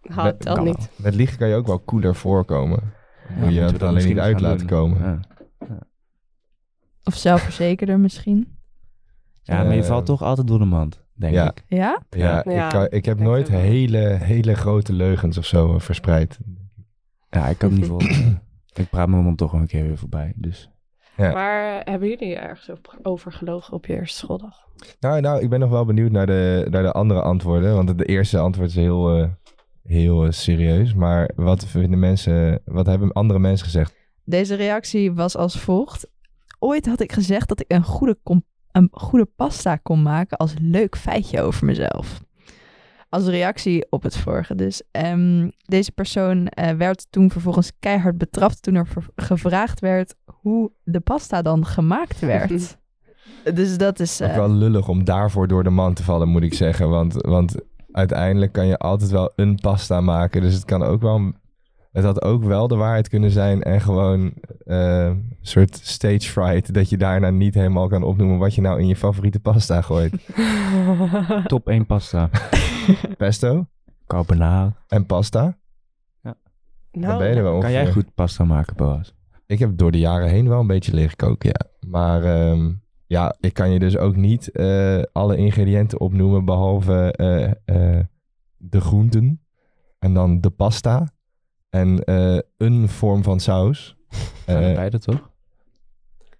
S2: Ha, telt
S4: kan
S2: niet.
S5: Met liegen kan je ook wel cooler voorkomen. Moet je het alleen niet uit laten
S4: doen.
S5: komen.
S4: Ja.
S3: Of zelfverzekerder misschien.
S4: Ja, maar je
S5: Eh,
S4: valt toch altijd door de mand, denk
S5: ja.
S4: ik.
S3: Ja?
S5: Ja,
S2: Ja.
S5: Ik, kan, ik heb nooit hele, hele grote leugens of zo verspreid.
S4: Ja, ik kan het niet volgen. Ik praat mijn mond toch een keer weer voorbij, dus...
S5: Ja.
S2: Maar hebben jullie ergens over- gelogen op je eerste schooldag?
S5: Nou, nou, ik ben nog wel benieuwd naar de, naar de andere antwoorden. Want de eerste antwoord is heel, eh, heel eh, serieus. Maar wat vinden mensen, wat hebben andere mensen gezegd?
S3: Deze reactie was als volgt. Ooit had ik gezegd dat ik een goede, kom- een goede pasta kon maken als leuk feitje over mezelf. Als reactie op het vorige dus. Ehm, deze persoon eh, werd toen vervolgens keihard betrapt toen er gevraagd werd hoe de pasta dan gemaakt werd. dus dat is...
S5: Ook
S3: eh,
S5: wel lullig om daarvoor door de man te vallen, moet ik zeggen. Want, want uiteindelijk kan je altijd wel een pasta maken. Dus het kan ook wel... Het had ook wel de waarheid kunnen zijn en gewoon eh, een soort stage fright. Dat je daarna niet helemaal kan opnoemen wat je nou in je favoriete pasta gooit.
S4: Top 1 pasta.
S5: Pesto
S4: Carbonara.
S5: en pasta.
S2: Nou,
S5: Dan ben je er wel
S4: Kan jij goed pasta maken, Boas?
S5: Ik heb door de jaren heen wel een beetje leren koken, ja. Maar ehm, ja, ik kan je dus ook niet eh, alle ingrediënten opnoemen behalve eh, eh, de groenten en dan de pasta en eh, een vorm van saus. Eh,
S4: Beide toch?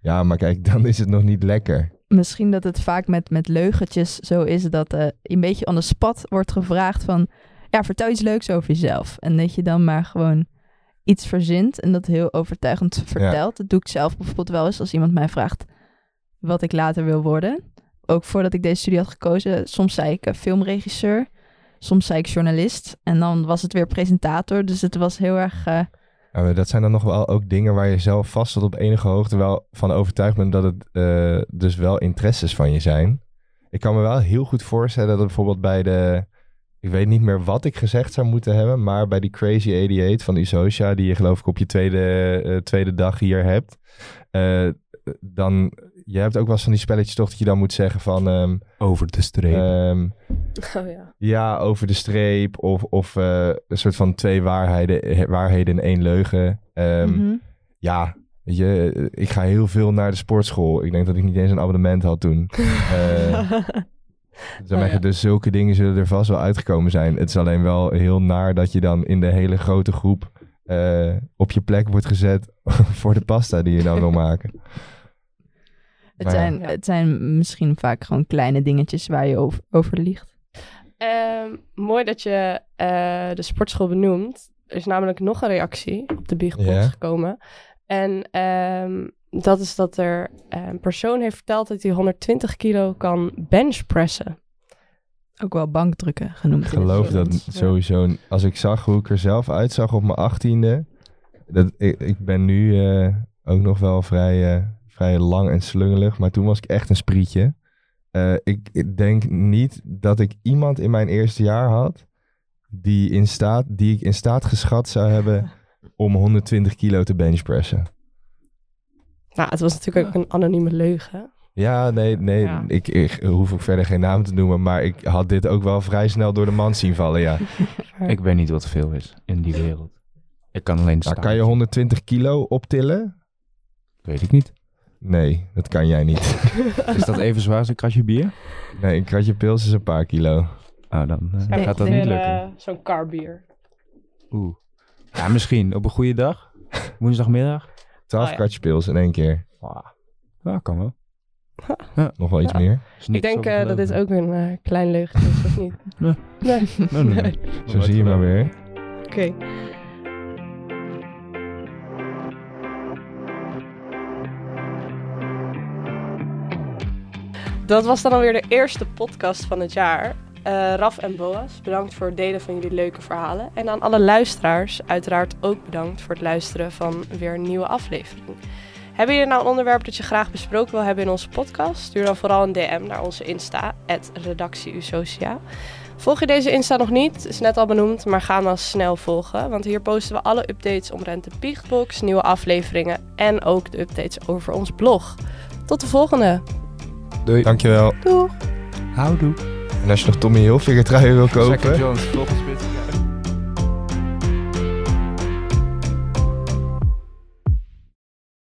S5: ja, maar kijk, dan is het nog niet lekker.
S3: misschien dat het vaak met, met leugentjes zo is dat eh, een beetje on the spot wordt gevraagd van... Ja, vertel iets leuks over jezelf. En dat je dan maar gewoon iets verzint en dat heel overtuigend vertelt. Dat doe ik zelf bijvoorbeeld wel eens als iemand mij vraagt wat ik later wil worden. Ook voordat ik deze studie had gekozen, soms zei ik eh, filmregisseur, soms zei ik journalist. En dan was het weer presentator, dus het was heel erg... eh,
S5: dat zijn dan nog wel ook dingen waar je zelf vast tot op enige hoogte wel van overtuigd bent dat het eh, dus wel interesses van je zijn. Ik kan me wel heel goed voorstellen dat bijvoorbeeld bij de, ik weet niet meer wat ik gezegd zou moeten hebben, maar bij die Crazy 88 van Usocia, die je geloof ik op je tweede, eh, tweede dag hier hebt, dan, je hebt ook wel eens van die spelletjes toch dat je dan moet zeggen van, ehm,
S4: Over de streep.
S5: ehm,
S2: Oh ja.
S5: ja, over de streep of, of eh, een soort van twee waarheden, waarheden in één leugen. Ehm,
S3: mhm.
S5: ja, weet je, eh, ik ga heel veel naar de sportschool. Ik denk dat ik niet eens een abonnement had toen. Eh, Zeg maar,
S2: Oh ja.
S5: Dus zulke dingen zullen er vast wel uitgekomen zijn. Het is alleen wel heel naar dat je dan in de hele grote groep eh, op je plek wordt gezet voor de pasta die je dan wil maken.
S3: Het,
S5: ja.
S3: zijn,
S2: Ja.
S3: het zijn misschien vaak gewoon kleine dingetjes waar je over, over liegt.
S2: Ehm, mooi dat je eh, de sportschool benoemt. Er is namelijk nog een reactie op de Biechtbox
S5: Ja.
S2: gekomen. En ehm, dat is dat er eh, een persoon heeft verteld dat hij 120 kilo kan benchpressen.
S3: Ook wel bankdrukken genoemd.
S5: Ik geloof dat sowieso, als ik zag hoe ik er zelf uitzag op mijn achttiende. Dat, ik, ik ben nu eh, ook nog wel vrij, eh, vrij lang en slungelig, maar toen was ik echt een sprietje. Eh, ik, ik denk niet dat ik iemand in mijn eerste jaar had die, in staat, die ik in staat geschat zou hebben om 120 kilo te benchpressen.
S2: Nou, het was natuurlijk ook een anonieme leugen.
S5: Ja, nee, nee
S2: Ja.
S5: Ik, ik hoef ook verder geen naam te noemen, maar ik had dit ook wel vrij snel door de mand zien vallen, ja.
S4: Ik weet niet wat veel is in die wereld. Ik kan alleen
S5: Nou,
S4: staan.
S5: kan je 120 kilo optillen?
S4: Weet ik niet.
S5: Nee, dat kan jij niet.
S4: Is dat even zwaar als een kratje bier?
S5: Nee, een kratje pils is een paar kilo.
S4: Oh, dan eh,
S3: Nee,
S4: gaat dat niet lukken.
S2: eh, Zo'n carbier.
S4: Oeh. Ja, misschien. Op een goede dag. Woensdagmiddag.
S5: 12
S2: Oh ja.
S5: kratje pils in één keer.
S4: Ja, kan wel.
S5: Nog wel iets
S2: Ja.
S5: meer.
S4: Is
S2: Ik
S4: niks
S2: denk
S4: over
S2: eh, dat dit ook een eh, klein leugentje is, of niet?
S4: Nee.
S2: Nee.
S4: Nee, nee, nee.
S5: Zo zie je maar weer.
S2: Oké. Dat was dan alweer de eerste podcast van het jaar. Eh, Raf en Boas, bedankt voor het delen van jullie leuke verhalen. En aan alle luisteraars, uiteraard ook bedankt voor het luisteren van weer een nieuwe aflevering. Hebben jullie nou een onderwerp dat je graag besproken wil hebben in onze podcast? Stuur dan vooral een DM naar onze Insta, redactieusocia. Volg je deze Insta nog niet? Is net al benoemd, maar ga dan snel volgen. Want hier posten we alle updates omtrent de Biechtbox, nieuwe afleveringen en ook de updates over ons blog. Tot de volgende.
S5: Dankjewel.
S2: Doeg!
S4: Houdoe.
S5: En als je nog Tommy Hilfiger truien wil kopen...
S4: Jones, volgens